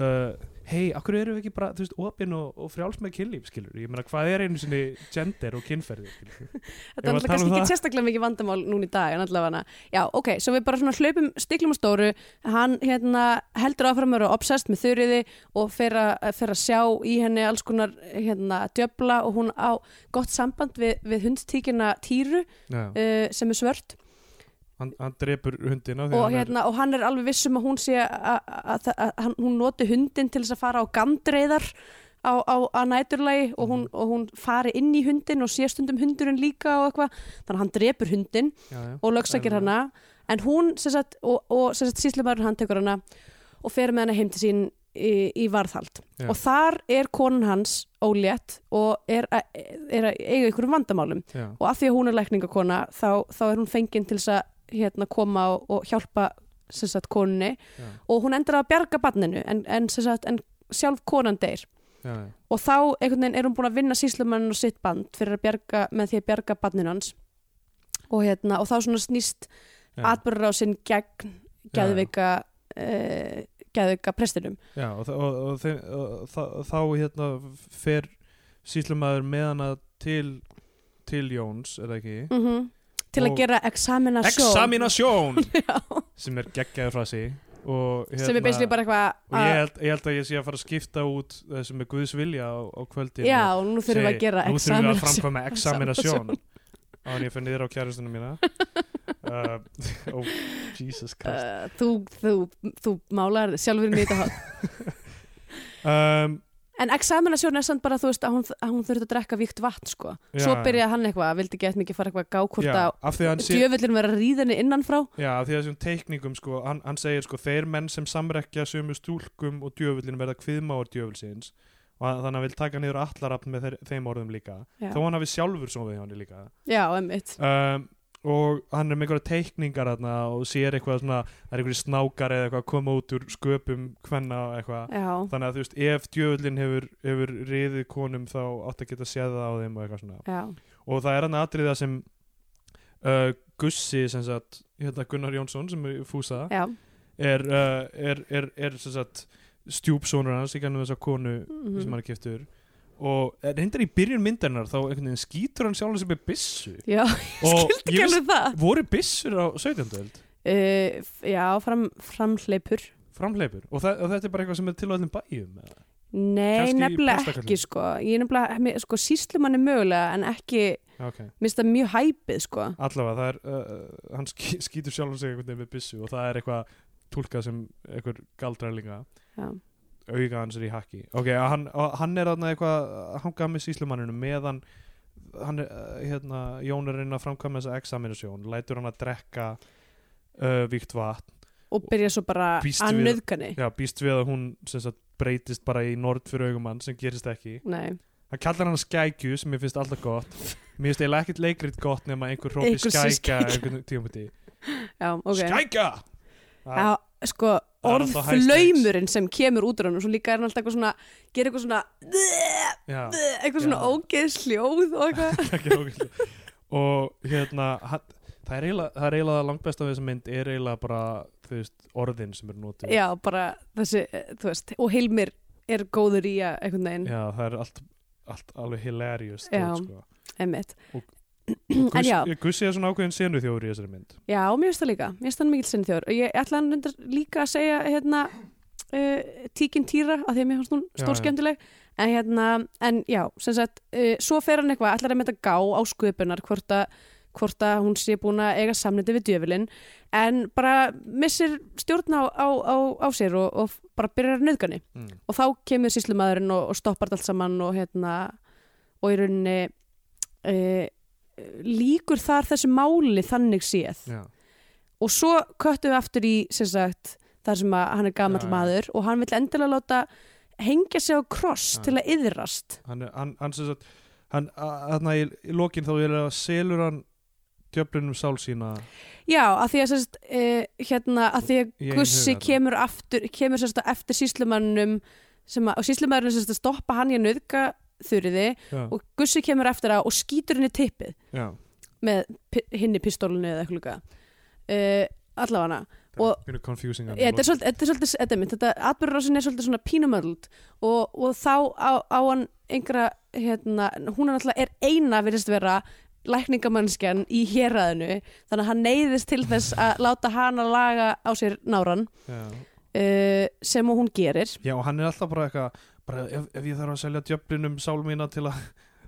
Speaker 2: uh, hei, akkur eru við ekki bara, þú veist, opinn og, og frjáls með kynlíf, skilur, ég meina, hvað er einu sinni gender og kynferði, skilur?
Speaker 3: Þetta er alltaf
Speaker 2: um
Speaker 3: kannski
Speaker 2: það.
Speaker 3: ekki sérstaklega mikið vandamál núna í dag en allavega. Já, ok, svo við bara svona hlaupum stiklum á stóru. Hann hérna heldur áfram að vera obsessed með þurriði og fer að, sjá í henni alls konar hérna djöfla og hún á gott samband við, við hundstíkina Týru uh, sem er svört
Speaker 2: hann, hann drepur hundina
Speaker 3: og,
Speaker 2: hann er-
Speaker 3: hérna, og hann er alveg viss um að hún sé að- hún noti hundin til þess að fara á gandreiðar á, á, á næturlagi og hún, og hún fari inn í hundin og sé stundum hundurinn líka og eitthvað. Þannig að hann drepur hundin
Speaker 2: já, já.
Speaker 3: og lögsakir hana. En hún sagt, og, og síslumæður hann tekur hana og fer með hana heim til sín í, í varðhald.
Speaker 2: Já.
Speaker 3: og þar er konan hans ólétt og er, að- er að eiga ykkur vandamálum. Og af því að hún er lækningakona þá, þá er hún fengin til þess að hérna, koma og, og hjálpa sagt, konunni.
Speaker 2: Já,
Speaker 3: og hún endur að bjarga barninu en, en, sagt, en sjálf konan deyr.
Speaker 2: Já,
Speaker 3: og þá veginn er hún búin að vinna síslumann og sitt band fyrir að bjarga með því að bjarga barninu hans. Og, hérna, og þá snýst
Speaker 2: Já.
Speaker 3: atbyrður á sinn gegn geðveika uh, geðveika prestinum.
Speaker 2: Já, og, og, og, og þá hérna fer síslumæður með hana til til Jóns, er það ekki?
Speaker 3: mm til að gera examinasjón
Speaker 2: Examinasjón <laughs> sem er geggjaður frá sig og, hérna,
Speaker 3: sem er basically bara eitthvað
Speaker 2: og ég held, ég held að ég sé að fara að skipta út þessum með Guðs vilja á, á kvöldin
Speaker 3: já, og nú þurfum við að gera
Speaker 2: nú þurfum við að
Speaker 3: examinasjón
Speaker 2: framkvæma examinasjón <laughs> á hann ég fyrir niður á kjærustunum mína. <laughs> Uh, oh, Jesus Christ.
Speaker 3: uh, þú, þú, þú málar sjálfur þetta hot
Speaker 2: um,
Speaker 3: En examinasjón er samt bara þú veist að hún, að hún þurfti að drekka víkt vatn sko. Svo
Speaker 2: Já.
Speaker 3: byrjaði hann eitthvað, vildi gett mikið fara eitthvað að gá hvort
Speaker 2: já,
Speaker 3: að
Speaker 2: af því að hann sé
Speaker 3: djöfullin vera að ríða henni innanfrá.
Speaker 2: Já, af því að þessum teikningum sko, hann, hann segir sko, þeir menn sem samrekja sömu stúlkum og djöfullin verða kviðmáar djöfulsins og hann- þannig að vil taka niður allarafn með þeir, þeim orðum líka
Speaker 3: Já,
Speaker 2: þó hann hafi sjálfur svo við hann líka
Speaker 3: já emmitt.
Speaker 2: um, og hann er með einhverja teikningar þarna og sér eitthvað svona það er einhverju snákar eða eitthvað að koma út úr sköpum hvenna eitthvað.
Speaker 3: Já,
Speaker 2: þannig að þú veist, ef djöfullin hefur, hefur riðið konum þá átt að geta séð það á þeim og eitthvað svona.
Speaker 3: Já,
Speaker 2: og það er hann atriða sem uh, Gussi sem sagt, hérna Gunnar Jónsson sem er fúsa er, uh, er, er, er sem sagt stjúpsónur hans í gannum þessa konu
Speaker 3: Mhm.
Speaker 2: sem hann er keftur og reyndar í byrjun myndarinnar þá skýtur hann sjálf sem er bissu
Speaker 3: Já,
Speaker 2: og
Speaker 3: skildi ekki alveg það.
Speaker 2: voru byssur á 17. öld
Speaker 3: Uh, já, fram, framhleipur.
Speaker 2: framleipur og, og þetta er bara eitthvað sem er til á öllum bæjum eða?
Speaker 3: Nei,
Speaker 2: Kannski í
Speaker 3: nefnilega ekki sko. Ég er nefnilega, sko, síslumann er mögulega en ekki,
Speaker 2: ok,
Speaker 3: minnst það mjög hæpið sko.
Speaker 2: allavega það er uh, hann ský, skýtur sjálf veginn með byssu og það er eitthvað tólkað sem einhver galdrælinga
Speaker 3: Já,
Speaker 2: auga hans er í hakki. Ok, hann, hann er þarna eitthvað að hanga með síslumanninu meðan hann er, uh, hérna, Jón er reyna að framkvæma þessa examinasjón, lætur hann að drekka uh, víkt vatn.
Speaker 3: Og byrja svo bara að nöðgani.
Speaker 2: já, býst við að hún sagt, breytist bara í nord fyrir augum hann sem gerist ekki.
Speaker 3: Nei,
Speaker 2: hann kallar hann skækju sem ég finnst alltaf gott. Mér finnst eiginlega ekkert leikrit gott nema einhver hrópi skækja
Speaker 3: skækja.
Speaker 2: tíumhundi
Speaker 3: já, ok.
Speaker 2: skækja!
Speaker 3: Já, sko, orðflaumurinn sem kemur út úr hann og svo líka er hann alltaf eitthvað svona, gerir eitthvað svona,
Speaker 2: já, <laughs>
Speaker 3: eitthvað svona
Speaker 2: Já.
Speaker 3: ógeð sljóð og eitthvað. <laughs>
Speaker 2: og hérna hann, það er eiginlega, eiginlega langbest af þessa mynd er eiginlega bara veist, orðin sem er notuð
Speaker 3: Já, bara þessi, eh, veist, og Hilmir er góður í að einhvern veginn,
Speaker 2: Já, það er allt, allt alveg stóð, sko. Og-
Speaker 3: Já,
Speaker 2: Gussi er svona ákveðin senu þjóður í þessari mynd.
Speaker 3: Já, mér finnst það líka, mér finnst það mikill sinni þjóður og ég ætla hann líka að segja hérna, uh, tíkin týra af því að mér finnst hún
Speaker 2: Já,
Speaker 3: stór
Speaker 2: já.
Speaker 3: skemmtileg. En hérna, en já, sem sagt uh, svo fer hann eitthvað, ætlar að þetta gá á sköpunar hvort að hvort að hún sé búin að eiga samniti við djöfilinn. En bara missir stjórn á, á, á, á sér og, og bara byrjar nöðgani
Speaker 2: mm.
Speaker 3: og þá kemur síslumæðurinn og, og stoppar allt saman og hérna og í rauninni e, líkur þar þessu máli þannig séð
Speaker 2: Já,
Speaker 3: og svo köttum við aftur í sem sagt, þar sem hann er
Speaker 2: já.
Speaker 3: maður og hann vill endilega láta hengja sig á kross
Speaker 2: Já.
Speaker 3: til að yðrast
Speaker 2: hann, hann, hann sem sagt hann, hann í, í lokin þá er að selur hann djöflunum sál sína
Speaker 3: Já, að því að sérst, uh, hérna, að því að Gussi kemur aftur, kemur sérst eftir síslumannum sem að, og síslumannum sérst að stoppa hann í að nöðga þurriði
Speaker 2: já,
Speaker 3: og Gussi kemur eftir að og skýtur henni tippið
Speaker 2: já,
Speaker 3: með pi hinni pistólunni eða eitthvað líka. Uh, allavega Og- þetta er svolítið, þetta atbyrðurásin er svolítið svona pínumöld og, og þá á, á hann einhverja, hérna, hún er náttúrulega er eina virðist vera lækningamannskjan í héræðinu þannig að hann neyðist til þess að láta hana laga á sér náran uh, sem og hún gerir.
Speaker 2: Já, og hann er alltaf bara eitthvað bara ef, ef ég þarf að selja djöflunum sál mína til að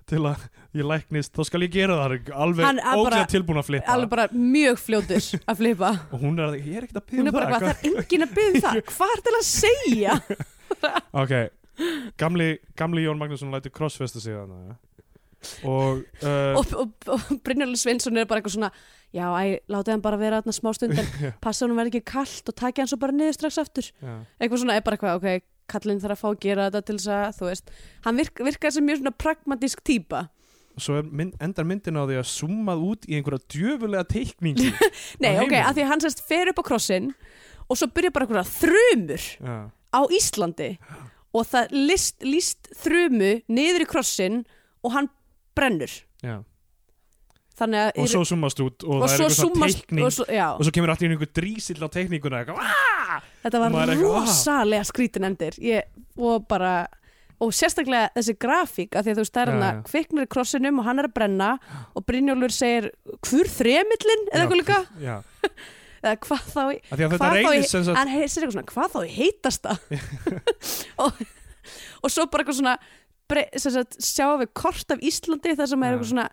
Speaker 2: til að ég læknist, þá skal ég gera það. Alveg ógæða tilbúin að flippa.
Speaker 3: alveg bara mjög fljótur að flipa <laughs>
Speaker 2: og hún er að, ég er ekkert að byggja
Speaker 3: bara
Speaker 2: það
Speaker 3: hvað, það er enginn að byggja <laughs> það. Hvað er til að segja? <laughs>
Speaker 2: Ok, gamli, gamli Jón Magnússon lætur crossfesta sig þannig og, uh,
Speaker 3: og, og, og Brynjarli Sveinsson er bara eitthvað svona já, æ, láta hann bara vera þarna smá stund en passa hann verði ekki kallt og taki hann svo bara niður strax aftur.
Speaker 2: Já,
Speaker 3: eitthvað svona er bara eitthvað, ok, kallinn þarf að fá að gera þetta til þess að, þú veist hann virk, virkar sem mjög svona pragmatísk típa.
Speaker 2: Og svo mynd, endar myndin á því að summað út í einhverja djöfulega teikningi <laughs>
Speaker 3: nei, ok, af því að hann sérst fer upp á krossin og svo byrja bara eitthvað þrumur
Speaker 2: já,
Speaker 3: á Íslandi og það list, líst þrumu niður í krossin og hann brennur.
Speaker 2: Já.
Speaker 3: þannig að
Speaker 2: og svo summast út og,
Speaker 3: og
Speaker 2: það er einhver svona teikning
Speaker 3: og svo,
Speaker 2: og svo kemur allir einhver drísill á teikninguna eitthvað!
Speaker 3: Þetta var
Speaker 2: "Ah."
Speaker 3: rosalega skrítin endir. Ég, og bara og sérstaklega þessi grafík að því að þú að kviknar í krossinum og hann er að brenna og Brynjólfur segir hvur þremillin eða eitthvað líka. <laughs> eða hvað þá í hann segir eitthvað svona hvað þá í heitasta? <laughs> Og, og svo bara eitthvað svona bre, sagt, sjáum við kort af Íslandi þar sem er eitthvað svona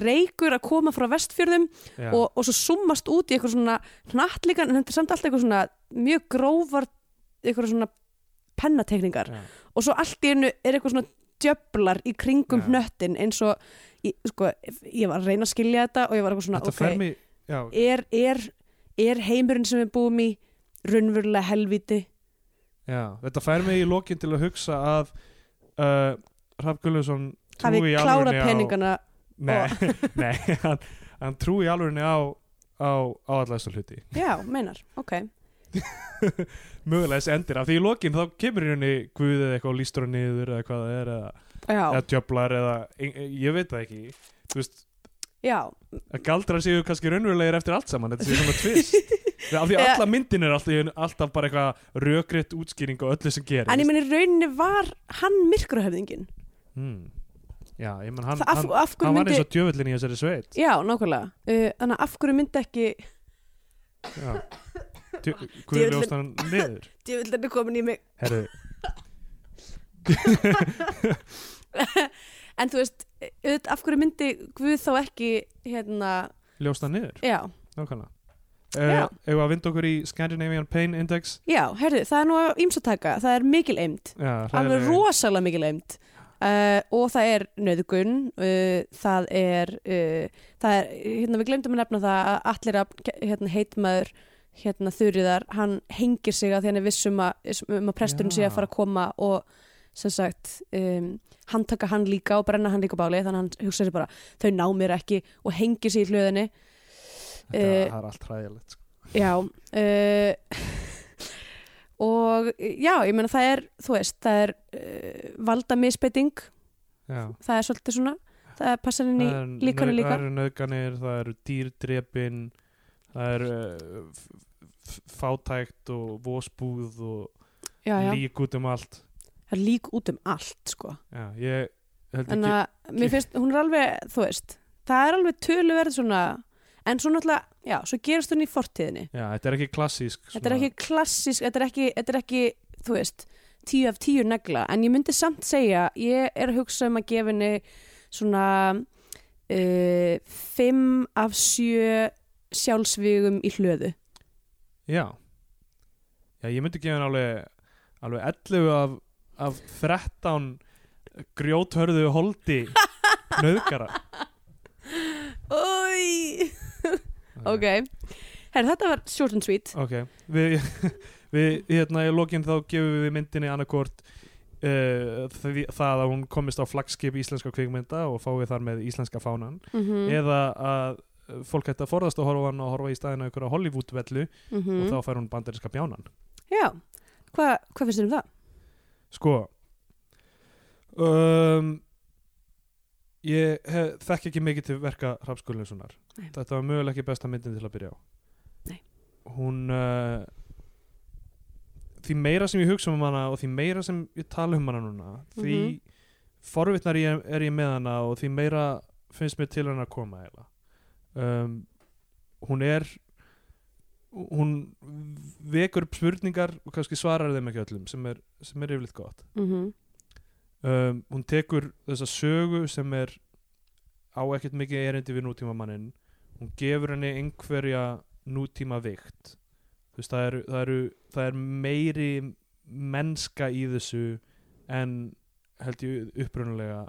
Speaker 3: reykur að koma frá vestfjörðum og, og svo summast út í eitthvað svona hnattlíkan en þetta er samt alltaf eitthvað svona mjög grófar eitthvað svona pennatekningar
Speaker 2: já,
Speaker 3: og svo allt í einu er eitthvað svona djöflar í kringum
Speaker 2: Já.
Speaker 3: hnöttin eins og ég, sko, ég var að reyna að skilja þetta og ég var eitthvað svona
Speaker 2: þetta
Speaker 3: ok,
Speaker 2: mig
Speaker 3: er, er, er heimurinn sem við búum í raunverulega helviti
Speaker 2: já, þetta fær mig í lokin til að hugsa að uh, Hrafn Gulluðsson
Speaker 3: hafi klárað
Speaker 2: alvörunni á
Speaker 3: peningana
Speaker 2: nei, <laughs> nei hann, hann trúi í alvörunni á á, á alla þessar hluti. <laughs>
Speaker 3: Já, meinar, ok.
Speaker 2: Mögulega þessi endir af því í lokin þá kemur í henni guð eða eitthvað og lístur hann niður eða hvað það er eða, eða djöflar eða ég veit það ekki. Þú veist
Speaker 3: já,
Speaker 2: að galdrar séu kannski raunverulegir eftir allt saman þetta séu svona tvist <laughs> af því alla myndin er alltaf, alltaf bara eitthvað rökriðt útskýring á öllu sem gerist.
Speaker 3: En ég meni rauninni var hann myrkrahöfðingin
Speaker 2: hmm. Já, ég menn hann,
Speaker 3: Það af,
Speaker 2: hann,
Speaker 3: af hverju
Speaker 2: hann var
Speaker 3: myndi
Speaker 2: eins og djöfullin í þessari sveit.
Speaker 3: Já, nákvæmlega. Uh, þannig að af hverju myndi ekki
Speaker 2: já. Djö- Guð ljóst hann niður. <laughs>
Speaker 3: Djöfullin er komin í mig.
Speaker 2: Herru, <laughs>
Speaker 3: en þú veist, auðvitað, af hverju myndi Guð þá ekki hérna,
Speaker 2: ljóst hann niður?
Speaker 3: Já,
Speaker 2: nákvæmlega.
Speaker 3: Já.
Speaker 2: uh, Ef að vinda okkur í Scandinavian Pain Index?
Speaker 3: Já, herðu, það er nú ímsataka, það er mikil eimt
Speaker 2: já,
Speaker 3: alveg
Speaker 2: hræðileg-
Speaker 3: rosalega mikil eimt uh, og það er nöðgun uh, það er uh, það er, hérna við glemdum að nefna það að allir hérna, heitmaður hérna þurriðar, hann hengir sig að því hann er vissum að, um að presturinn sé að fara að koma og sem sagt um, hann taka hann líka og brenna hann líka báli þannig að hann hugsa sér bara, þau ná mér ekki og hengir sig í hlöðinni
Speaker 2: Þetta
Speaker 3: eh,
Speaker 2: er allt hræðilegt sko.
Speaker 3: Já og já, ég meina það er þú veist, það er uh, valda misbeiting,
Speaker 2: Já.
Speaker 3: það er svolítið svona, það passar inn í
Speaker 2: er
Speaker 3: líkanu líka
Speaker 2: Það eru nöðganir, það eru dýrdrepin það er uh, fátækt og vósbúð og
Speaker 3: já, já,
Speaker 2: lík út um allt
Speaker 3: það er lík út um allt sko.
Speaker 2: Já, ég held ekki
Speaker 3: að mér finnst, hún er alveg þú veist, það er alveg töluverð svona, en svo náttúrulega já, svo gerist hún í fortíðinni.
Speaker 2: Já, þetta er ekki klassísk
Speaker 3: þetta er ekki klassísk, þetta er ekki, þetta er ekki þú veist, tíu af tíu negla. En ég myndi samt segja, ég er að hugsa um að gefa henni svona uh, fimm af sjö sjálfsvígum í hlöðu.
Speaker 2: Já. Já, ég myndi gefa hann alveg alveg 11 af, af 13 grjóthörðu holdi <laughs> nöðgara
Speaker 3: Új ok, Her, þetta var short and sweet.
Speaker 2: Ok, við, <laughs> við hérna í lokin þá gefum við myndinni annarkort uh, því, það að hún komist á flagskip íslenska kvikmynda og fáið þar með íslenska fánan.
Speaker 3: Mm
Speaker 2: eða að fólk hætti að forðast að horfa á hana og horfa í staðina einhverja Hollywood-vellu
Speaker 3: mm
Speaker 2: og þá fær hún bandariska bjánan.
Speaker 3: Já, Hva, hvað finnst þér um það?
Speaker 2: Sko um, Ég hef, þekki ekki mikið til verka Hrafskullinsunar
Speaker 3: Nei.
Speaker 2: Þetta var mögulega ekki besta myndin til að byrja á
Speaker 3: Nei.
Speaker 2: Hún uh, Því meira sem ég hugsa um hana og því meira sem ég tala um hana núna því
Speaker 3: Mhm.
Speaker 2: forvitnar ég, er ég með hana og því meira finnst mér til hana að koma um, Hún er hún vekur spurningar og kannski svarar þeim ekki öllum sem er, sem er yfirleitt gott
Speaker 3: Mm
Speaker 2: um, hún tekur þessa sögu sem er á ekkert mikið erindi við nútíma mannin hún gefur henni einhverja nútíma vikt. Þú veist það eru, það eru það er meiri mennska í þessu en held ég upprunalega.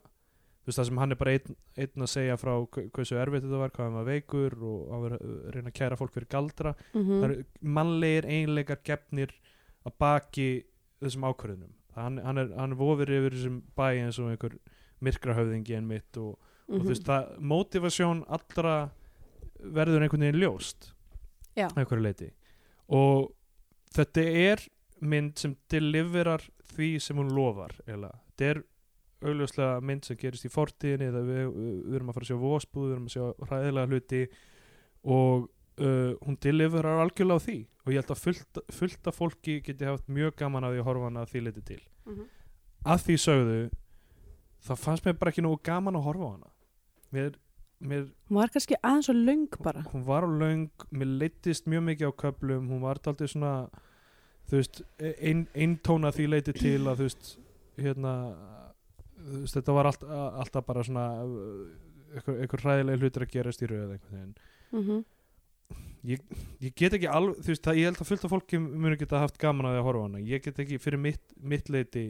Speaker 2: Þú veist það sem hann er bara einn, einn að segja frá hve- hversu erfitt þetta var, hvað hann var veikur og hann var að reyna að kæra fólk fyrir galdra.
Speaker 3: -hmm.
Speaker 2: það eru mannlegir einleikar gefnir að baki þessum ákvörðunum. Hann, hann, er, hann er vofir yfir þessum bæ eins og einhver myrkrahöfðingi en mitt og, og þú veist það motivasjón allra verður einhvern veginn ljóst
Speaker 3: Já.
Speaker 2: að einhverju leiti og þetta er mynd sem deliverar því sem hún lofar eiginlega. þetta er augljóslega mynd sem gerist í fortíðinni eða við, við erum að fara að sjá vósbúð við erum að sjá hræðilega hluti og uh, hún deliverar algjörlega á því og ég held að fullt, fullt af fólki geti haft mjög gaman af því að horfa hana að því leiti til
Speaker 3: Mhm.
Speaker 2: að því sögðu það fannst mér bara ekki nógu gaman að horfa hana mér, mér
Speaker 3: Hún var kannski aðeins og löng bara.
Speaker 2: Hún var á löng, mér leittist mjög mikið á köplum, hún var aldrei svona þú veist, ein, eintóna því leiti til að þú veist hérna þú veist, þetta var allt, alltaf bara svona uh, einhver, hræðilega hlutur að gerast í röð einhvern veginn.
Speaker 3: Mm
Speaker 2: ég, ég get ekki alveg, þú veist, það, ég held að fullt af fólki munu geta haft gaman að því að horfa hana. Ég get ekki fyrir mitt, mitt leiti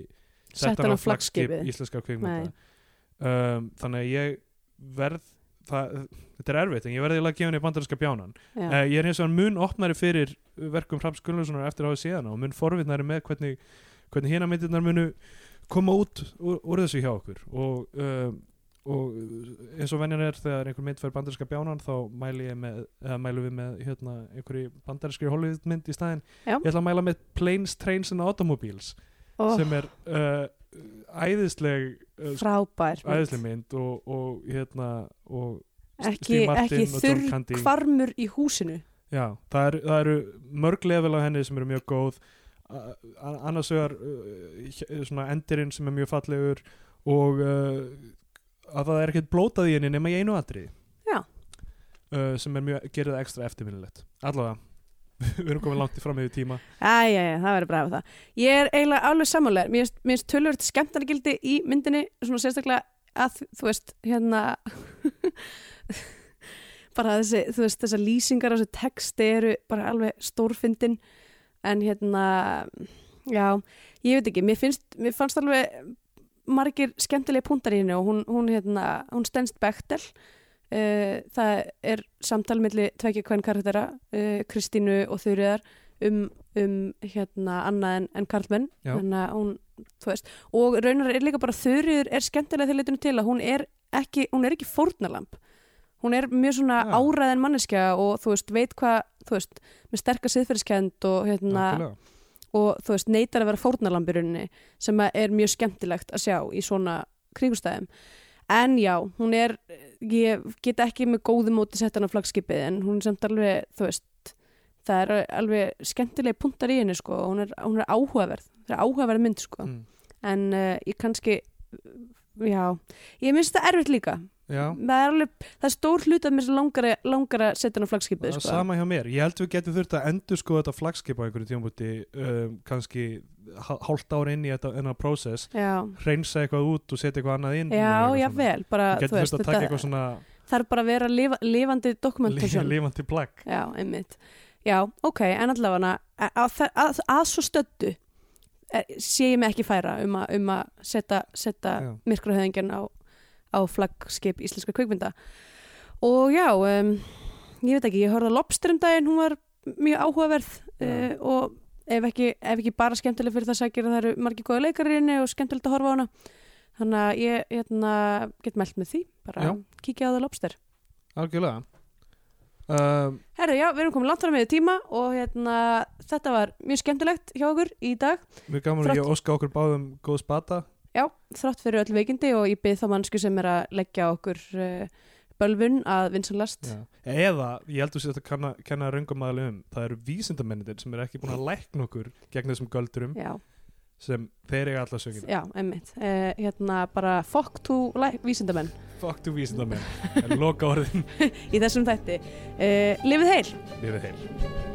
Speaker 3: Sett hana á flaggskipið.
Speaker 2: íslenska kvikmynda. Um, þannig að ég verð það, þetta er erfitt, en ég verði að gefa henni bandarinska bjánan
Speaker 3: Já.
Speaker 2: uh, ég er eins og hann mun opnari fyrir verkum Hrafs Gunnlaugssonar eftir að hafa séð hana og mun forvitnari með hvernig, hvernig hérna myndirnar munu koma út úr, úr þessu hjá okkur og, um, og eins og venjan er þegar einhver mynd fær bandarinska bjánan þá mæli ég með, mælu við með hérna, einhverju bandarinskri Hollywood mynd í staðinn
Speaker 3: Já.
Speaker 2: ég ætla að mæla með Planes, Trains and Automobiles
Speaker 3: oh,
Speaker 2: sem er uh, æðisleg uh,
Speaker 3: frábær mynd.
Speaker 2: æðisleg mynd og, og hérna og
Speaker 3: ekki, ekki þurr kvarmur í húsinu.
Speaker 2: Já, það, er, það eru mörg level á henni sem eru mjög góð. Annars vegar hj- svona endirinn sem er mjög fallegur og uh, að það er ekkert blótað í henni nema í einu
Speaker 3: Já.
Speaker 2: uh, sem er mjög, gerir það ekstra eftirminnilegt. Allavega, <laughs> við erum komið langt í fram yfir tíma.
Speaker 3: Æjæja, það verður bara af það. Ég er eiginlega alveg sammálega Mér finnst- tölvöld skemmtarnagildi í myndinni svona sérstaklega að þú veist hérna <laughs> bara þessi, þú veist, þessar lýsingar á þessu texti eru bara alveg stórfindin en hérna já, ég veit ekki, mér finnst mér fannst alveg margir skemmtilegi púntar í henni og hún, hún hérna, hún stendst Bechtel uh, það er samtal milli tveikja hvern karaktera uh, Kristínu og Þurriðar um, um hérna annað en, en Karlmenn
Speaker 2: Já.
Speaker 3: þannig að hún, þú veist og raunar er líka bara Þurriður er skemmtilega til leitinu til að hún er ekki, hún er ekki fórnalamb hún er mjög svona
Speaker 2: Já.
Speaker 3: áræðin manneskja og þú veist, veit hvað þú veist, með sterkar siðferðiskend og hérna,
Speaker 2: Algjörlega.
Speaker 3: og þú veist, neytar að vera fórnalamb í rauninni sem er mjög skemmtilegt að sjá í svona kringustæðum en já, hún er ég get ekki með góðu móti sett hann á flagskipið en hún er samt alveg þú veist, það er alveg skemmtilegi puntar í henni sko, og hún er, hún er áhugaverð það er áhugaverð mynd sko
Speaker 2: mm.
Speaker 3: en uh, ég kannski já, ég minnst það erfitt líka er alveg, það er stór hlut að mér sem langar, að- setja hann á
Speaker 2: það
Speaker 3: flagskipið
Speaker 2: er
Speaker 3: sko.
Speaker 2: sama hjá mér. Ég held við getum þurft að endur sko þetta flagskip á einhverju tímabúti um, kannski hál- hálft ára inn í þetta enna prósess
Speaker 3: já,
Speaker 2: hreinsa eitthvað út og setja eitthvað annað inn
Speaker 3: já, já vel bara,
Speaker 2: getum
Speaker 3: veist,
Speaker 2: þurft að taka
Speaker 3: þetta
Speaker 2: eitthvað svona
Speaker 3: þarf bara að vera lifa, lifandi
Speaker 2: li-
Speaker 3: dokumentation <laughs>
Speaker 2: lifandi plagg.
Speaker 3: Já, einmitt. Já, ok, en allavega að, að, að, svo stöddu eh, sé ég mig ekki færa um að, um setja, myrkrahöðingin á, á flaggskip íslenska kvikmynda. Og já um, ég veit ekki, ég horfði að Lobster um daginn hún var mjög áhugaverð uh, og ef ekki, ef ekki bara skemmtileg fyrir það sækir að það eru margir góða leikarir inni og skemmtilegt að horfa á hana. Þannig að ég hérna, get meld með því bara
Speaker 2: Já.
Speaker 3: kíkja á það Lobster.
Speaker 2: Algjörlega. Um,
Speaker 3: Herru, já, við erum komin langt fram með tíma og hérna, þetta var mjög skemmtilegt hjá okkur í dag.
Speaker 2: Mjög gaman að ég óska okkur báðum góð spata
Speaker 3: Já, þrátt fyrir öll veikindi og ég byrð þá mannsku sem er að leggja okkur uh, bölvun að vinsanlast.
Speaker 2: Eða, ég held að þetta kenna, kenna röngum aðlega um Það eru vísindamennir sem eru ekki búin að lækna okkur gegn þessum göldurum
Speaker 3: Já,
Speaker 2: sem þeir eiga alla sögina
Speaker 3: já, einmitt. Uh, hérna bara to like, vísindamenn
Speaker 2: Fuck to vísindamenn En loka orðin <laughs>
Speaker 3: í þessum þætti. Uh, lifið heil!
Speaker 2: Lifið heil